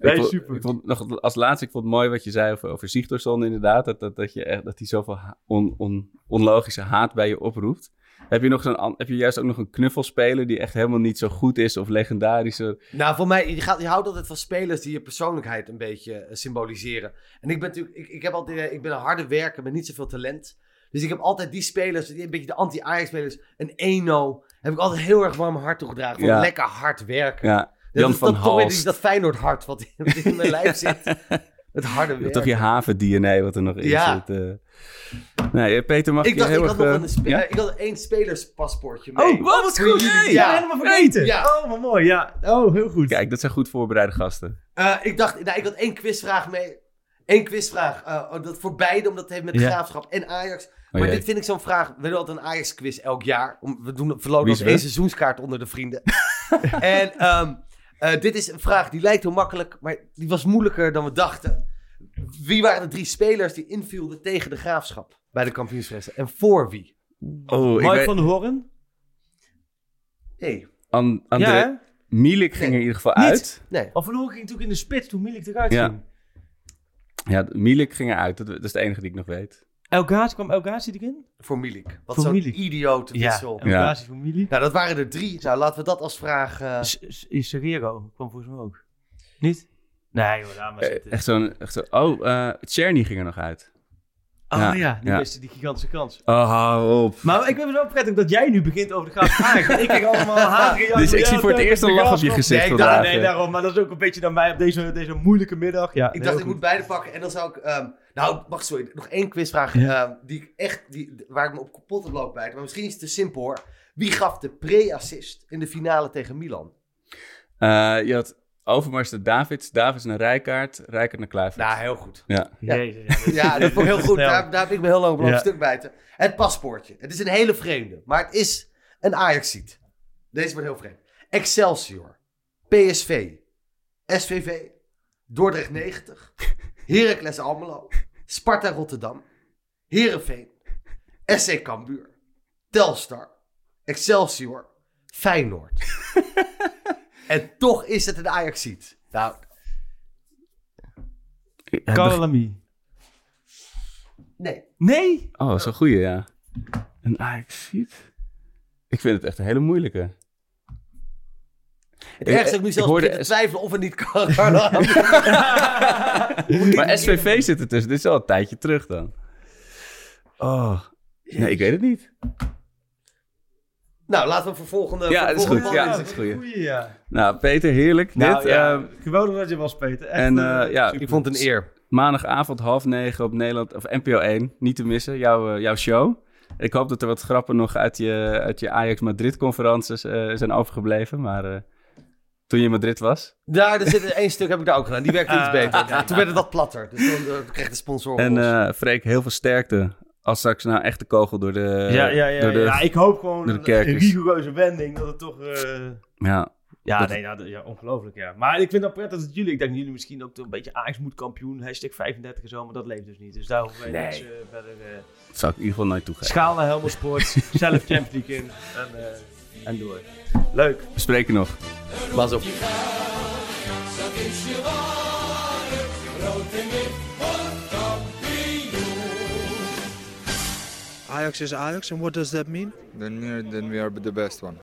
nee, super. Ik vond nog als laatste, ik vond het mooi wat je zei over, over Sigtorsson inderdaad. Dat, dat, dat, je echt, dat hij zoveel on, on, onlogische haat bij je oproept. Heb je, nog zo'n, heb je juist ook nog een knuffelspeler die echt helemaal niet zo goed is of legendarischer? Nou, voor mij, je, gaat, je houdt altijd van spelers die je persoonlijkheid een beetje eh, symboliseren. En ik ben natuurlijk, ik, ik heb altijd, eh, ik ben een harde werker met niet zoveel talent. Dus ik heb altijd die spelers, die een beetje de anti-Ajax-spelers, een Eno, heb ik altijd heel erg warm hart toegedragen. Van Ja. lekker hard werken. Ja, Jan van dat, toch weer Halst. dat Feyenoord hart wat in, wat mijn lijf zit. [LAUGHS] Het harde Toch werken. je haven-DNA wat er nog in Ja. zit. eh. Nee, Peter, mag Ik je dacht, heel ik had nog eh, een ja? ik had één spelerspaspoortje mee. Oh, wat Voor goed. Hey, Ja. helemaal vergeten. Ja. Oh, wat mooi. Ja. Oh, heel goed. Kijk, dat zijn goed voorbereide gasten. Eh, ik dacht, nou, ik had één quizvraag mee. Eén quizvraag. eh, dat voor beide, omdat het heeft met graafschap en Ajax. Oh, maar dit vind ik zo'n vraag. We doen altijd een Ajax-quiz elk jaar. Om, we doen Wie als één seizoenskaart onder de vrienden. [LAUGHS] en ehm, eh, dit is een vraag die lijkt heel makkelijk, maar die was moeilijker dan we dachten. Wie waren de drie spelers die invielden tegen de graafschap bij de kampioenswedstrijd? En voor wie? Oh, weet... van Hoorn? Nee. An- André... Ja? Milik ging Nee. er in ieder geval Niet. uit. Nee. Of van Hoorn ging natuurlijk in de spits toen Milik eruit Ja. ging. Ja, Milik ging eruit. Dat, dat is de enige die ik nog weet. El Ghazi, kwam El Ghazi erin? Voor Milik. Wat Voor zo'n idiote wissel. El Ja. Ghazi voor Milik. Nou, dat waren er drie. Nou, laten we dat als vraag... eh, S- S- Serrero kwam volgens mij ook. Niet? Nee, joh, daar maar Eh, zitten. echt zo'n... Zo, oh, eh Czerny ging er nog uit. Oh ja, ja, die ja. miste die gigantische kans. Oh, hou op. Maar ik vind het wel prettig dat jij nu begint over de graafschap [LAUGHS] ik krijg allemaal [LAUGHS] haatreacties. Dus ik zie voor het eerst een lach op je gezicht Nee, vandaag. Nee, daarom. Maar dat is ook een beetje dan mij op deze, deze moeilijke middag. Ja, Ik nee, dacht, ik goed. moet beide pakken. En dan zou ik... ehm, nou, wacht, sorry. Nog één quizvraag Ja. ehm, die ik echt... Die, waar ik me op kapot heb lopen bijten. Maar misschien is het te simpel hoor. Wie gaf de pre-assist in de finale tegen Milan? Eh, je had Overmars naar Davids, Davids naar Rijkaard, Rijkaard naar Kluivert. Nou, heel goed. ja. Jezus, ja, dit- Ja, dat vond ik heel [LAUGHS] goed. Daar, daar heb ik me heel lang op Ja. een stuk bijten. Het paspoortje. Het is een hele vreemde. Maar het is een Ajax-ziet. Deze wordt heel vreemd. Excelsior. PSV. SVV. Dordrecht 90. Heracles Almelo. Sparta Rotterdam. Heerenveen. SC Cambuur. Telstar. Excelsior. Feyenoord. [LAUGHS] en toch is het een Ajax-ziet. Nou, Kalalami. nee. Nee? Oh, dat is een goeie, ja. Een Ajax ziet. Ik vind het echt een hele moeilijke. Het ergste ik nu ik zelfs hoorde- begin te twijfelen of het niet kan. [LAUGHS] [LAUGHS] Maar SVV zit er tussen. Dit is al een tijdje terug dan. Oh, nee, ik weet het niet. Nou, laten we voor volgende... Ja, voor dat is volgende goed. Ja, dat is goed. Goeie, ja. Nou, Peter, heerlijk. Nou, dit. ja, ehm, geweldig dat je was, Peter. Echt, en eh, eh, ja, super. Ik vond het een eer. maandagavond half negen op Nederland, of NPO 1. Niet te missen, jouw, eh, jouw show. Ik hoop dat er wat grappen nog uit je, uit je Ajax Madrid-conferences eh, zijn overgebleven. Maar eh, toen je in Madrid was. Daar, er zit één stuk heb ik daar ook gedaan. Die werkte iets Ah, beter. ja. Toen werd het wat platter. Dus toen eh, kreeg de sponsor En eh Freek, heel veel sterkte. Als straks nou echt de kogel door de... ja, ja, ja, door de ja, ik hoop gewoon door de een, rigoureuze wending. Dat het toch... eh, ja. Ja, Dat- nee, nou, ja, ongelooflijk, ja. Maar ik vind dat prettig dat jullie... Ik denk dat jullie misschien ook een beetje Ajax moet kampioen. Hashtag 35 en zo, maar dat leeft dus niet. Dus daar hoeven wij Nee. niks, eh, verder... eh, Dat zou ik in ieder geval nooit toegeven. schaal naar Helmond Sport, [LAUGHS] zelf Champions League in en, eh, en door. Leuk. We spreken nog. Pas op. Ajax is Ajax, and what does that mean? Then we are, then we are the best one.